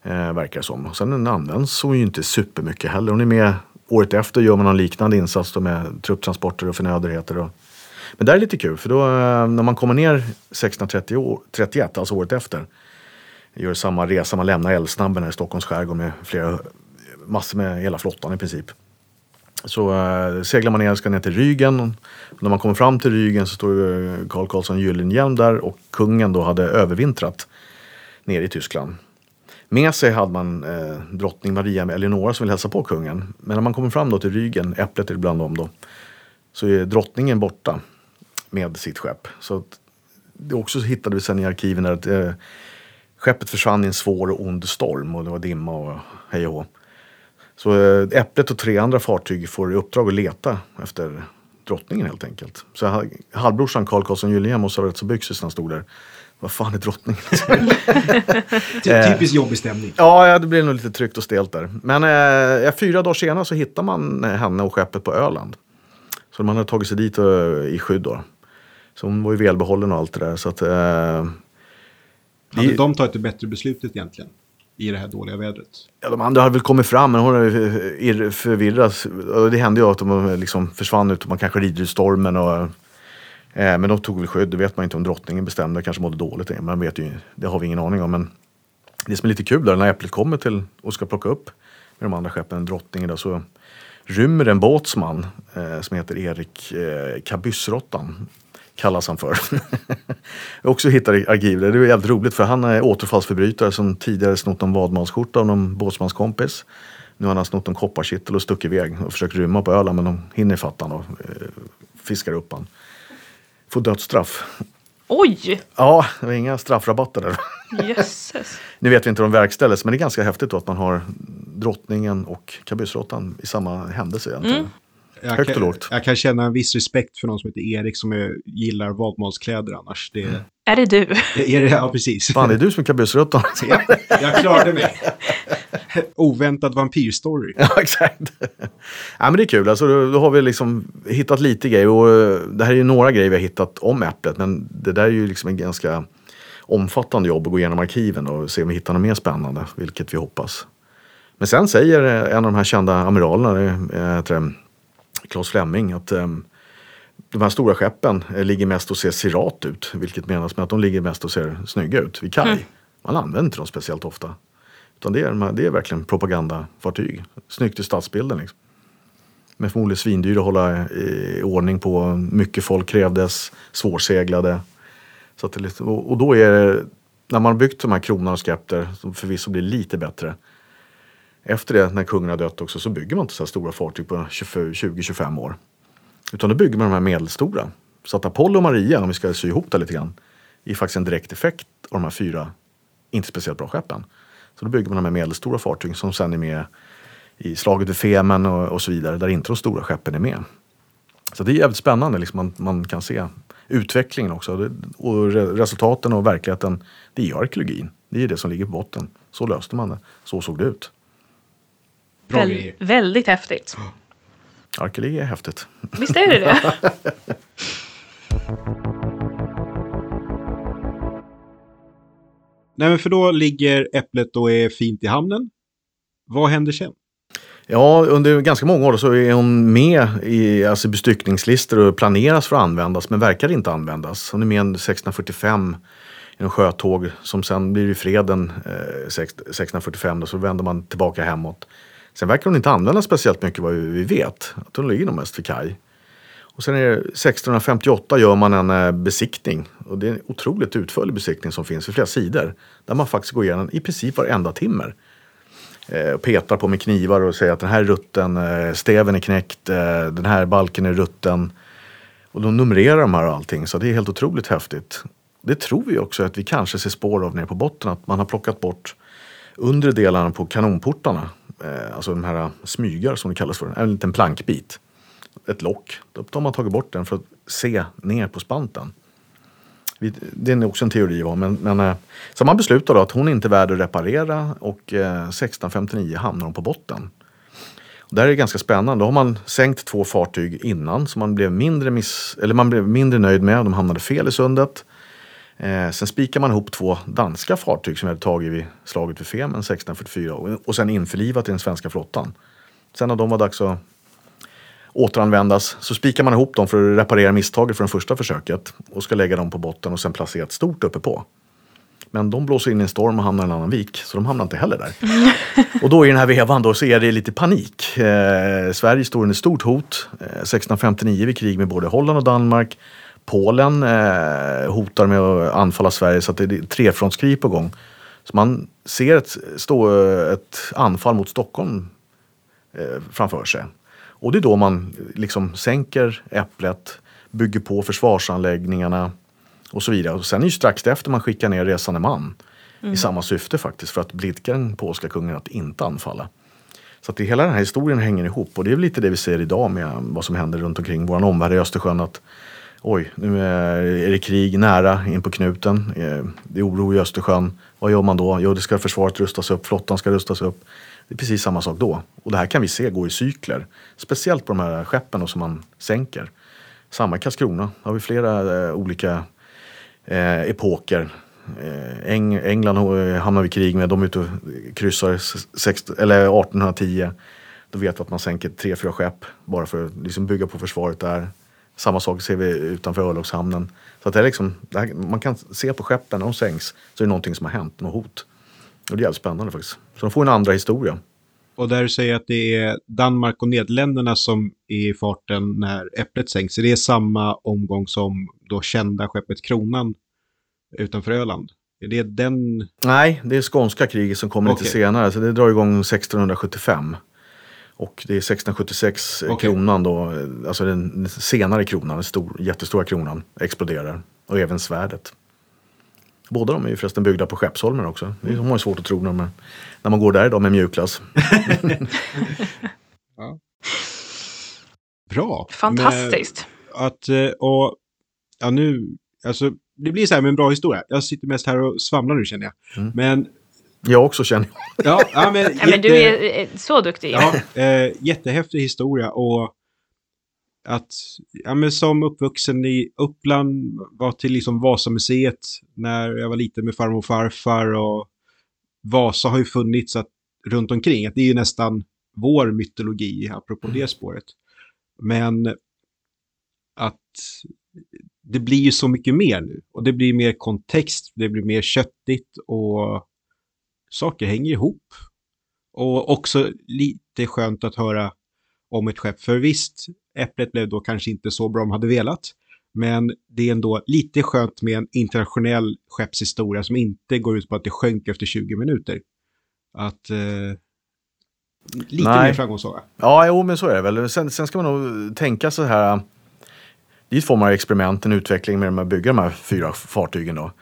Eh, verkar det som. Och sen används hon ju inte supermycket heller. Hon är med året efter gör man någon liknande insats då med trupptransporter och förnödenheter. Och... Men det är lite kul för då eh, när man kommer ner 1631, alltså året efter, gör samma resa, man lämnar Älvsnabben i Stockholms skärgård med flera, massor med hela flottan i princip. Så äh, seglar man ner ska ner till Rygen. Och när man kommer fram till Rygen så står Karl eh, Karlsson Gyllenhielm där och kungen då hade övervintrat nere i Tyskland. Med sig hade man eh, drottning Maria med Eleonora som vill hälsa på kungen. Men när man kommer fram då till Rygen, Äpplet är bland dem då, så är drottningen borta med sitt skepp. Så att, det också hittade vi sen i arkiven där att eh, skeppet försvann i en svår och ond storm och det var dimma och hej och hå. Så eh, Äpplet och tre andra fartyg får i uppdrag att leta efter drottningen helt enkelt. Så halvbrorsan Karl Karlsson Gyllenhielm måste ha varit så byxig när han stod där. Vad fan är drottningen?
Typiskt jobbig stämning.
Ja, det blir nog lite tryggt och stelt där. Men eh, fyra dagar senare så hittar man henne och skeppet på Öland. Så man hade tagit sig dit och, eh, i skydd då. Så hon var ju välbehållen och allt det där. Så att, eh,
hade de tagit det bättre beslutet egentligen? I det här dåliga vädret?
Ja, de andra hade väl kommit fram, men hon hade förvirrats. Det hände ju att de eh, liksom försvann ut, man kanske rider i stormen. Och, eh, men de tog väl skydd, det vet man inte om drottningen bestämde, kanske mådde dåligt. Man vet ju, det har vi ingen aning om. Men det som är lite kul där, när Äpplet kommer till och ska plocka upp med de andra skeppen, drottningen, då, så rymmer en båtsman eh, som heter Erik eh, Kabyssrottan kallas han för. jag också hittar i arkivet, det är jävligt roligt för han är återfallsförbrytare som tidigare snott en vadmalsskjorta av någon båtsmanskompis. Nu har han snott en kopparkittel och stuckit iväg och försökt rymma på Öland men de hinner fatta honom och eh, fiskar upp han. Får dödsstraff.
Oj!
Ja, det var inga straffrabatter där.
Jösses.
nu vet vi inte om det verkställdes men det är ganska häftigt då att man har drottningen och kabyssråttan i samma händelse egentligen. Mm.
Jag Högt kan, och lågt. Jag kan känna en viss respekt för någon som heter Erik som är, gillar vadmalskläder annars. Det, mm.
Är det du?
Är det, ja, precis.
Fan, det är du som är kabyssråttan.
ja, jag klarade mig. Oväntad vampyrstory.
Ja, exakt. ja, men det är kul. Alltså, då, då, har vi liksom hittat lite grejer. Och eh, det här är ju några grejer vi har hittat om Äpplet. Men det där är ju liksom en ganska omfattande jobb att gå igenom arkiven och se om vi hittar något mer spännande. Vilket vi hoppas. Men sen säger en av de här kända amiralerna, äh, Claes Fleming att um, de här stora skeppen eh, ligger mest och ser sirat ut. Vilket menas med att de ligger mest och ser snygga ut vid kaj. Mm. Man använder inte dem speciellt ofta. Utan det är, det är verkligen propagandafartyg. Snyggt i stadsbilden. Liksom. Men förmodligen svindyra att hålla i ordning på. Mycket folk krävdes. Svårseglade. Så att det, och då är det, när man har byggt de här kronan och skepter, som förvisso blir lite bättre, efter det, när kungen har dött också, så bygger man inte så här stora fartyg på 20-25 år. Utan då bygger man de här medelstora. Så att Apollo och Maria, om vi ska sy ihop det lite grann, är faktiskt en direkt effekt av de här fyra inte speciellt bra skeppen. Så då bygger man de här medelstora fartygen som sen är med i slaget vid Femen och, och, så vidare, där inte de stora skeppen är med. Så det är jävligt spännande, liksom man, man kan se utvecklingen också. Och resultaten och verkligheten, det är arkeologin. Det är det som ligger på botten. Så löste man det. Så såg det ut.
Bra Väl, grejer. Väldigt häftigt.
Arkeologi är häftigt.
Visst är det det?
Nej, men för då ligger äpplet och är fint i hamnen. Vad händer sen?
Ja, under ganska många år så är hon med i alltså bestyckningslistor och planeras för att användas men verkar inte användas. Hon är med 1645 i en sjötåg som sen blir i freden eh, 1645 då, så vänder man tillbaka hemåt. Sen verkar hon inte användas speciellt mycket vad vi vet. Att hon ligger nog mest för kaj. Och sen är det 1658 gör man en eh, besiktning. Och det är en otroligt utförlig besiktning som finns i flera sidor. Där man faktiskt går igenom i princip varenda timmer. Eh, petar på med knivar och säger att den här är rutten, eh, stäven är knäckt, eh, den här balken är rutten. Och de numrerar de här och allting så det är helt otroligt häftigt. Det tror vi också att vi kanske ser spår av nere på botten. Att man har plockat bort undre delarna på kanonportarna eh, alltså de här smygar som det kallas för, en liten plankbit. Ett lock. Då har man tagit bort den för att se ner på spanten. Det är också en teori va? men, men eh, så man beslutar då att hon inte är värd att reparera och eh, 1659 hamnar hon på botten. Det här är ganska spännande. Då har man sänkt två fartyg innan som man blev mindre, miss, eller man blev mindre nöjd med. De hamnade fel i sundet. Eh, sen spikar man ihop två danska fartyg som hade tagit vid slaget vid Femen 1644 och, och sen införlivat i den svenska flottan. Sen när de var dags att återanvändas så spikar man ihop dem för att reparera misstaget från första försöket och ska lägga dem på botten och sen placera ett stort uppe på. Men de blåser in i en storm och hamnar i en annan vik, så de hamnar inte heller där. och då i den här vevan då så är det lite panik. Eh, Sverige står under stort hot. Eh, 1659 vid krig med både Holland och Danmark. Polen eh, hotar med att anfalla Sverige så att det är trefrontskrig på gång. Så man ser ett, stå, ett anfall mot Stockholm eh, framför sig. Och det är då man liksom sänker äpplet, bygger på försvarsanläggningarna och så vidare. Och sen är det ju strax efter man skickar ner resande man i samma syfte faktiskt för att blidka den polska kungen att inte anfalla. Så att det, hela den här historien hänger ihop och det är lite det vi ser idag med vad som händer runt omkring vår omvärld i Östersjön. Att, oj, nu är, det krig nära in på knuten. Eh, det är oro i Östersjön. Vad gör man då? Jo, det ska försvaret rustas upp, flottan ska rustas upp. Det är precis samma sak då. Och det här kan vi se gå i cykler. Speciellt på de här skeppen då som man sänker. Samma i Karlskrona. har vi flera eh, olika eh, epoker. Eh, Eng England eh, hamnar vi i krig med. De är ute och kryssar s- sext- eller 1810. Då vet vi att man sänker tre, fyra skepp bara för att liksom bygga på försvaret där. Samma sak ser vi utanför örlogshamnen. Så att det är liksom, det här, man kan se på skeppen när de sänks så är det någonting som har hänt, något hot. Och det är jävligt spännande faktiskt. Så de får en andra historia.
Och där du säger att det är Danmark och Nederländerna som är i farten när Äpplet sänks. Är det samma omgång som då kända skeppet Kronan utanför Öland? Är det den?
Nej, det är skånska kriget som kommer
Okej.
lite senare. Så det drar igång 1675. Och det är 1676
Okej.
kronan då, eh, alltså den senare kronan, den stor, jättestora kronan, exploderar. Och även svärdet. Båda de är ju förresten byggda på Skeppsholmen också. Det har man ju svårt att tro när man, när man går där idag med mjukglass.
Bra.
Fantastiskt.
Men att, eh, och, ja nu, alltså det blir så här med en bra historia. Jag sitter mest här och svamlar nu känner jag.
Mm.
Men,
Jag också känner
ja, ja men,
Ja, men du är eh, så duktig.
Ja, eh, jättehäftig historia och att, ja men som uppvuxen i Uppland, var till liksom Vasamuseet när jag var liten med farmor och farfar och Vasa har ju funnits att, runt omkring, att det är ju nästan vår mytologi, apropå det spåret. Men att det blir ju så mycket mer nu och det blir mer kontext, det blir mer köttigt och saker hänger ihop. Och också lite skönt att höra om ett skepp. För visst, Äpplet blev då kanske inte så bra de hade velat. Men det är ändå lite skönt med en internationell skeppshistoria som inte går ut på att det sjönk efter 20 minuter. Att... Eh, lite
Nej.
mer framgångssaga.
Ja, jo, men så är det väl. Sen, sen ska man nog tänka så här. Det är ett form av experiment, en utveckling med att bygga de här fyra fartygen. Då.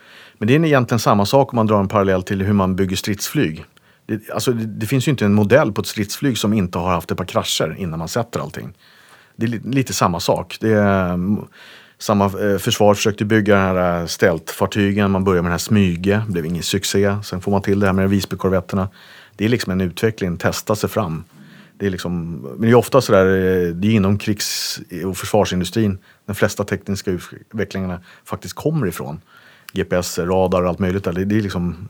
Men det är egentligen samma sak om man drar en parallell till hur man bygger stridsflyg. Det, alltså, det, det finns ju inte en modell på ett stridsflyg som inte har haft ett par krascher innan man sätter allting. Det är li, lite samma sak. Det är, mm, samma eh, försvar försökte bygga den här eh, stältfartygen. Man börjar med den här Smyge, blev ingen succé. Sen får man till det här med Visbykorvetterna. Det är liksom en utveckling, testa sig fram. Det är liksom, men det är ofta sådär, eh, det är inom krigs och försvarsindustrin de flesta tekniska utvecklingarna faktiskt kommer ifrån. GPS, radar och allt möjligt. Det, det är liksom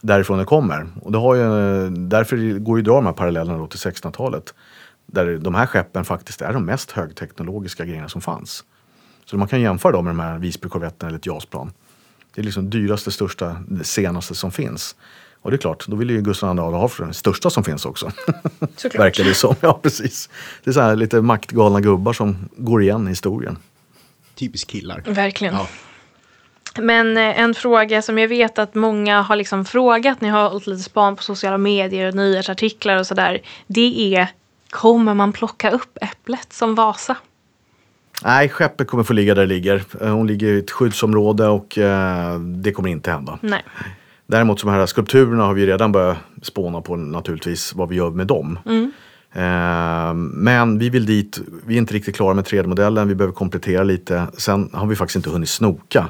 därifrån det kommer. Och det har ju, därför går ju att dra de här parallellerna då till 1600-talet. Där de här skeppen faktiskt är de mest högteknologiska grejerna som fanns. Så man kan jämföra dem med de här Visbykorvetterna eller ett JAS-plan. Det är liksom dyraste, största, det senaste som finns. Och det är klart, då vill ju Gustav II Adolf ha den största som finns också.
Såklart.
Verkar det som. Ja, precis. Det är så här lite maktgalna gubbar som går igen i historien.
Typiskt killar.
Verkligen.
Ja.
Men eh, en fråga som jag vet att många har liksom frågat när jag har hållit lite span på sociala medier och nyhetsartiklar och sådär. Det är, kommer man plocka upp äpplet som Vasa?
Nej, skeppet kommer få ligga där det ligger. Eh, Hon ligger i ett skyddsområde och eh, det kommer inte hända.
Nej.
Däremot de här skulpturerna har vi redan börjat spåna på naturligtvis vad vi gör med dem.
Mm.
Eh, men vi vill dit, vi är inte riktigt klara med 3D-modellen, vi behöver komplettera lite. Sen har vi faktiskt inte hunnit snoka.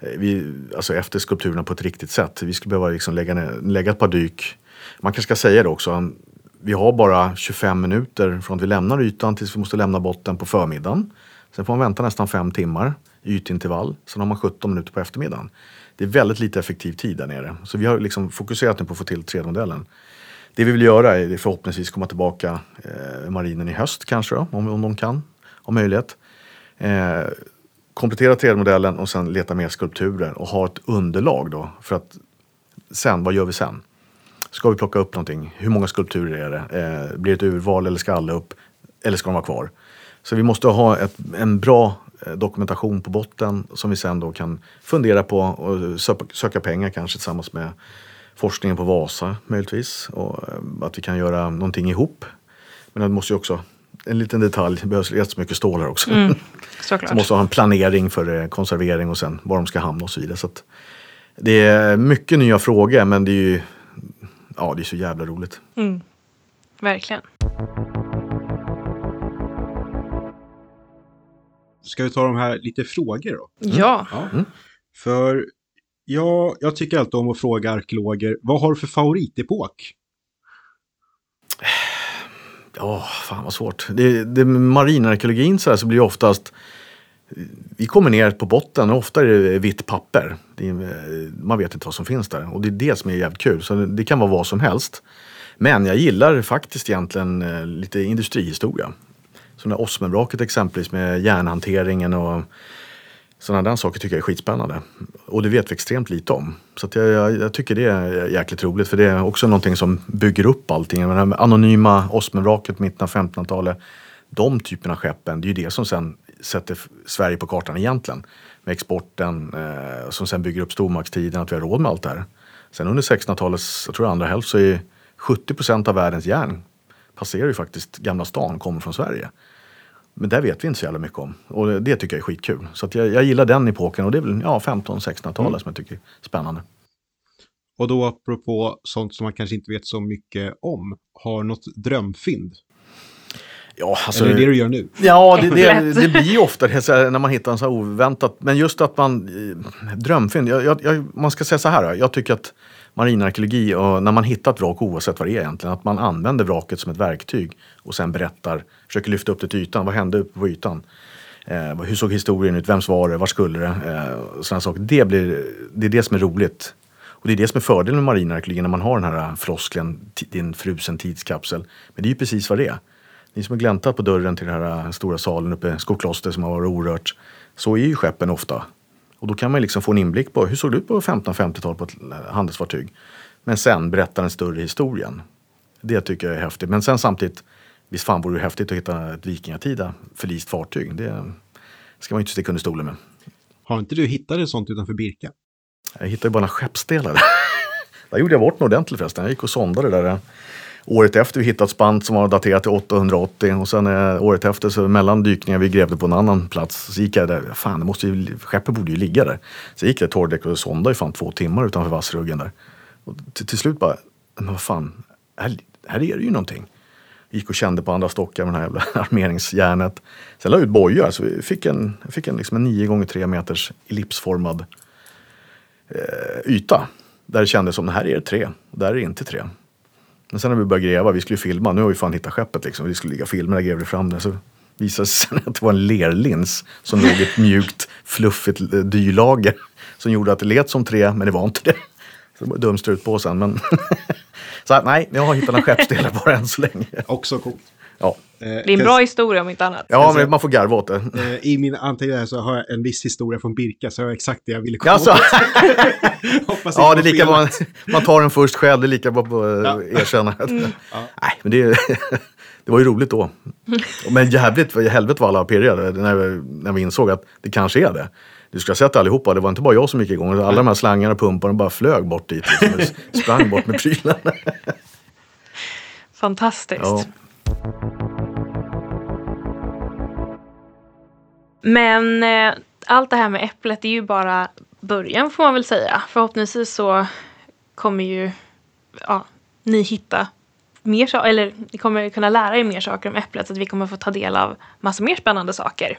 Eh, vi, alltså efter skulpturerna på ett riktigt sätt. Vi skulle behöva liksom lägga, lägga ett par dyk. Man kanske ska säga det också, vi har bara 25 minuter från att vi lämnar ytan tills vi måste lämna botten på förmiddagen. Sen får man vänta nästan fem timmar i ytintervall. Sen har man 17 minuter på eftermiddagen. Det är väldigt lite effektiv tid där nere. Så vi har liksom fokuserat nu på att få till 3D-modellen. Det vi vill göra är förhoppningsvis komma tillbaka eh, marinen i höst kanske då, om, om de kan, om möjlighet. Eh, komplettera 3D-modellen och sen leta mer skulpturer och ha ett underlag då för att sen, vad gör vi sen? Ska vi plocka upp någonting? Hur många skulpturer är det? Eh, blir det ett urval eller ska alla upp? Eller ska de vara kvar? Så vi måste ha ett, en bra eh, dokumentation på botten som vi sen då kan fundera på och söka, söka pengar kanske tillsammans med forskningen på Vasa möjligtvis. Och eh, att vi kan göra någonting ihop. Men det måste ju också, en liten detalj, det behövs rätt så mycket stål här också.
Mm, såklart.
Så måste ha en planering för eh, konservering och sen var de ska hamna och så vidare. Så att det är mycket nya frågor men det är ju ja, det är så jävla roligt.
Mm, verkligen.
Ska vi ta de här lite frågor då?
Ja.
Ja.
Mm.
För ja, jag tycker alltid om att fråga arkeologer, vad har du för favoritepok?
Ja, fan vad svårt. Det, det, marinarkeologin så, här, så blir det oftast vi kommer ner på botten och ofta är det vitt papper. Det är, eh, man vet inte vad som finns där och det är det som är jävligt kul. Så det kan vara vad som helst. Men jag gillar faktiskt egentligen eh, lite industrihistoria. Som det Osmenvraket exempelvis med järnhanteringen och sådana där saker tycker jag är skitspännande. Och det vet vi extremt lite om. Så jag, jag, jag, tycker det är jäkligt roligt för det är också någonting som bygger upp allting. Det här anonyma Osmenvraket mitten av 1500-talet. De typerna av skeppen, det är ju det som sen sätter Sverige på kartan egentligen. Med exporten eh, som sen bygger upp stormaktstiden, att vi har råd med allt det här. Sen under 1600-talets, jag tror andra hälft, så är 70 procent av världens järn passerar ju faktiskt Gamla stan, kommer från Sverige. Men det vet vi inte så jävla mycket om. Och det tycker jag är skitkul. Så jag, jag gillar den epoken och det är väl ja, 15-1600-talet mm. som jag tycker är spännande.
Och då apropå sånt som man kanske inte vet så mycket om, har något drömfynd
Ja, alltså,
Eller är det det du gör nu?
Ja, det, det, det blir ju ofta det när man hittar en så här oväntat. Men just att man, eh, drömfynd, jag, jag, man ska säga så här, jag tycker att marinarkeologi och när man hittar ett vrak oavsett vad det är egentligen, att man använder vraket som ett verktyg och sen berättar, försöker lyfta upp det till ytan. Vad hände uppe på ytan? Eh, hur såg historien ut? Vems var det? Var skulle det? Eh, sådana saker. Det, blir, det är det som är roligt. Och det är det som är fördelen med marinarkeologi när man har den här floskeln, din frusen tidskapsel. Men det är ju precis vad det är. Ni som har gläntat på dörren till den här stora salen uppe i Skokloster som har varit orört. Så är ju skeppen ofta. Och då kan man liksom få en inblick på hur såg det ut på 1550-talet på ett handelsfartyg. Men sen berätta den större historien. Det tycker jag är häftigt. Men sen samtidigt, visst fan vore det häftigt att hitta ett vikingatida förlist fartyg. Det ska man ju inte sticka under stolen med.
Har inte du hittat ett sånt utanför Birka?
Jag hittade ju bara några skeppsdelar. där gjorde jag bort mig ordentligt förresten. Jag gick och sondade där. Året efter vi hittade ett spant som var daterat till 880 och sen eh, året efter så mellan dykningar vi grävde på en annan plats så gick jag där, fan det måste ju, skeppet borde ju ligga där. Så gick jag torrdäck och sondade i fan två timmar utanför vassruggen där. Och till, till slut bara, men vad fan, här, här är det ju någonting. Gick och kände på andra stockar med det här jävla armeringsjärnet. Sen la jag ut bojar så vi fick en, fick en, liksom en 9 gånger 3 meters ellipsformad eh, yta. Där det kändes som, här är det tre, och där är det inte tre. Men sen när vi började gräva, vi skulle filma, nu har vi fan hittat skeppet liksom. Vi skulle ligga och filma, där grävde vi fram det. Så visade det sig att det var en lerlins som låg i ett mjukt, fluffigt eh, dylager. Som gjorde att det lät som tre, men det var inte det. Så det var dumstrut på sen. Men så nej, jag har hittat några skeppsdelar bara än så länge.
Också coolt.
Ja.
Det är en bra historia om inte annat.
Ja, men man får garva åt det.
Eh, I min anteckningar så har jag en viss historia från Birka, så jag har exakt det jag ville komma
Alltså.
Hoppas
Ja, det är lika bra. Man tar den först själv, det är lika bra på att
Ja.
erkänna.
Mm.
Nej, men det, det var ju roligt då. Men jävligt, helvete vad alla var pirrade när vi, när vi insåg att det kanske är det. Du ska ha sett allihopa, det var inte bara jag som gick igång. Alla de här slangarna och pumparna bara flög bort dit. Liksom. Sprang bort med prylarna.
Fantastiskt.
Ja.
Men eh, allt det här med äpplet är ju bara början får man väl säga. Förhoppningsvis så kommer ju ja, ni hitta mer saker, eller ni kommer kunna lära er mer saker om äpplet så att vi kommer få ta del av massa mer spännande saker.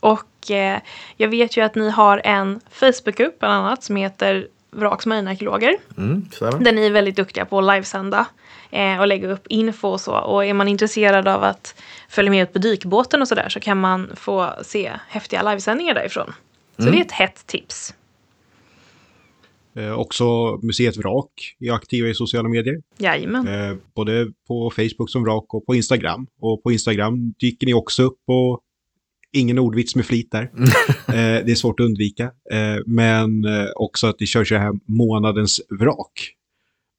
Och eh, jag vet ju att ni har en Facebookgrupp bland annat som heter Vraks.
Mm.
Där ni är väldigt duktiga på att livesända eh, och lägga upp info och så. Och är man intresserad av att följa med ut på dykbåten och sådär så kan man få se häftiga livesändningar därifrån. Så det är ett hett tips.
Eh, också Museet Vrak är aktiva i sociala medier.
Jajamän.
Eh, både på Facebook som Vrak och på Instagram. Och på Instagram dyker ni också upp och ingen ordvits med flit där. eh, det är svårt att undvika. Eh, men eh, också att ni kör så här månadens vrak.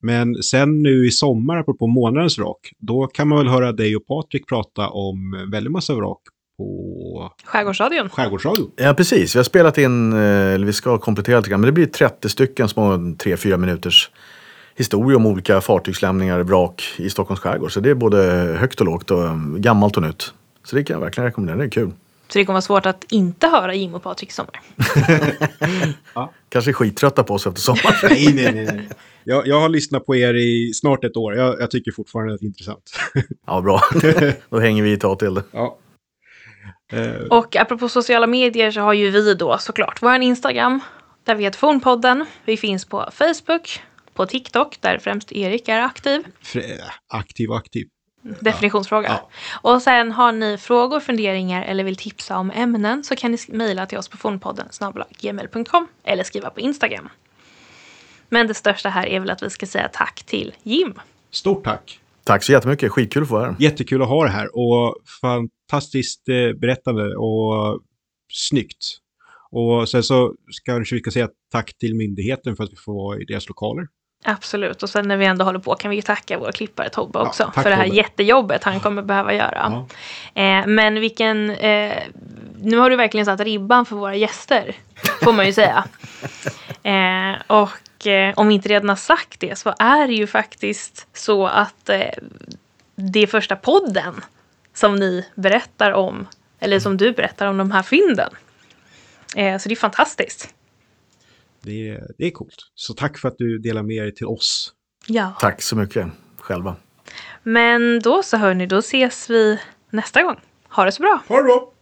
Men sen nu i sommar, apropå månadens vrak, då kan man väl höra dig och Patrik prata om väldigt massa vrak på
Skärgårdsradion.
Skärgårdsradion.
Ja, precis. Vi har spelat in, eh, eller vi ska komplettera lite grann, men det blir 30 stycken små 3-4 minuters historia om olika fartygslämningar, vrak i Stockholms skärgård. Så det är både högt och lågt och um, gammalt och nytt. Så det kan jag verkligen rekommendera, det är kul.
Så det kommer vara svårt att inte höra Jim och Patrik i sommar.
Kanske är skittrötta på oss efter sommaren.
Nej, nej, nej. nej. Jag, jag har lyssnat på er i snart ett år. Jag, jag tycker fortfarande att det är intressant.
ja, bra. Då hänger vi ett tag till.
ja. Eh,
Och apropå sociala medier så har ju vi då såklart vår Instagram där vi heter Fornpodden. Vi finns på Facebook, på TikTok där främst Erik är aktiv.
fr- aktiv aktiv.
Definitionsfråga.
Ja.
Och sen har ni frågor, funderingar eller vill tipsa om ämnen så kan ni mejla till oss på fornpodden gmail.com eller skriva på Instagram. Men det största här är väl att vi ska säga tack till Jim.
Stort tack.
Tack så jättemycket, skitkul att få vara här.
Jättekul att ha det här och fantastiskt eh, berättande och snyggt. Och sen så ska vi ska säga tack till myndigheten för att vi får vara i deras lokaler.
Absolut. Och sen när vi ändå håller på kan vi tacka vår klippare Tobbe
Ja,
också
tack,
för det här
Tobbe.
jättejobbet han kommer behöva göra.
Ja.
Eh, men vilken... Eh, nu har du verkligen satt ribban för våra gäster, får man ju säga. Eh, och eh, om vi inte redan har sagt det så är det ju faktiskt så att eh, det är första podden som ni berättar om, eller som du berättar om de här fynden. Eh, så det är fantastiskt.
Det, är, det är coolt. Så tack för att du delar med dig till oss.
Ja.
Tack så mycket själva.
Men då så hörni, då ses vi nästa gång. Ha det så bra!
Ha det bra!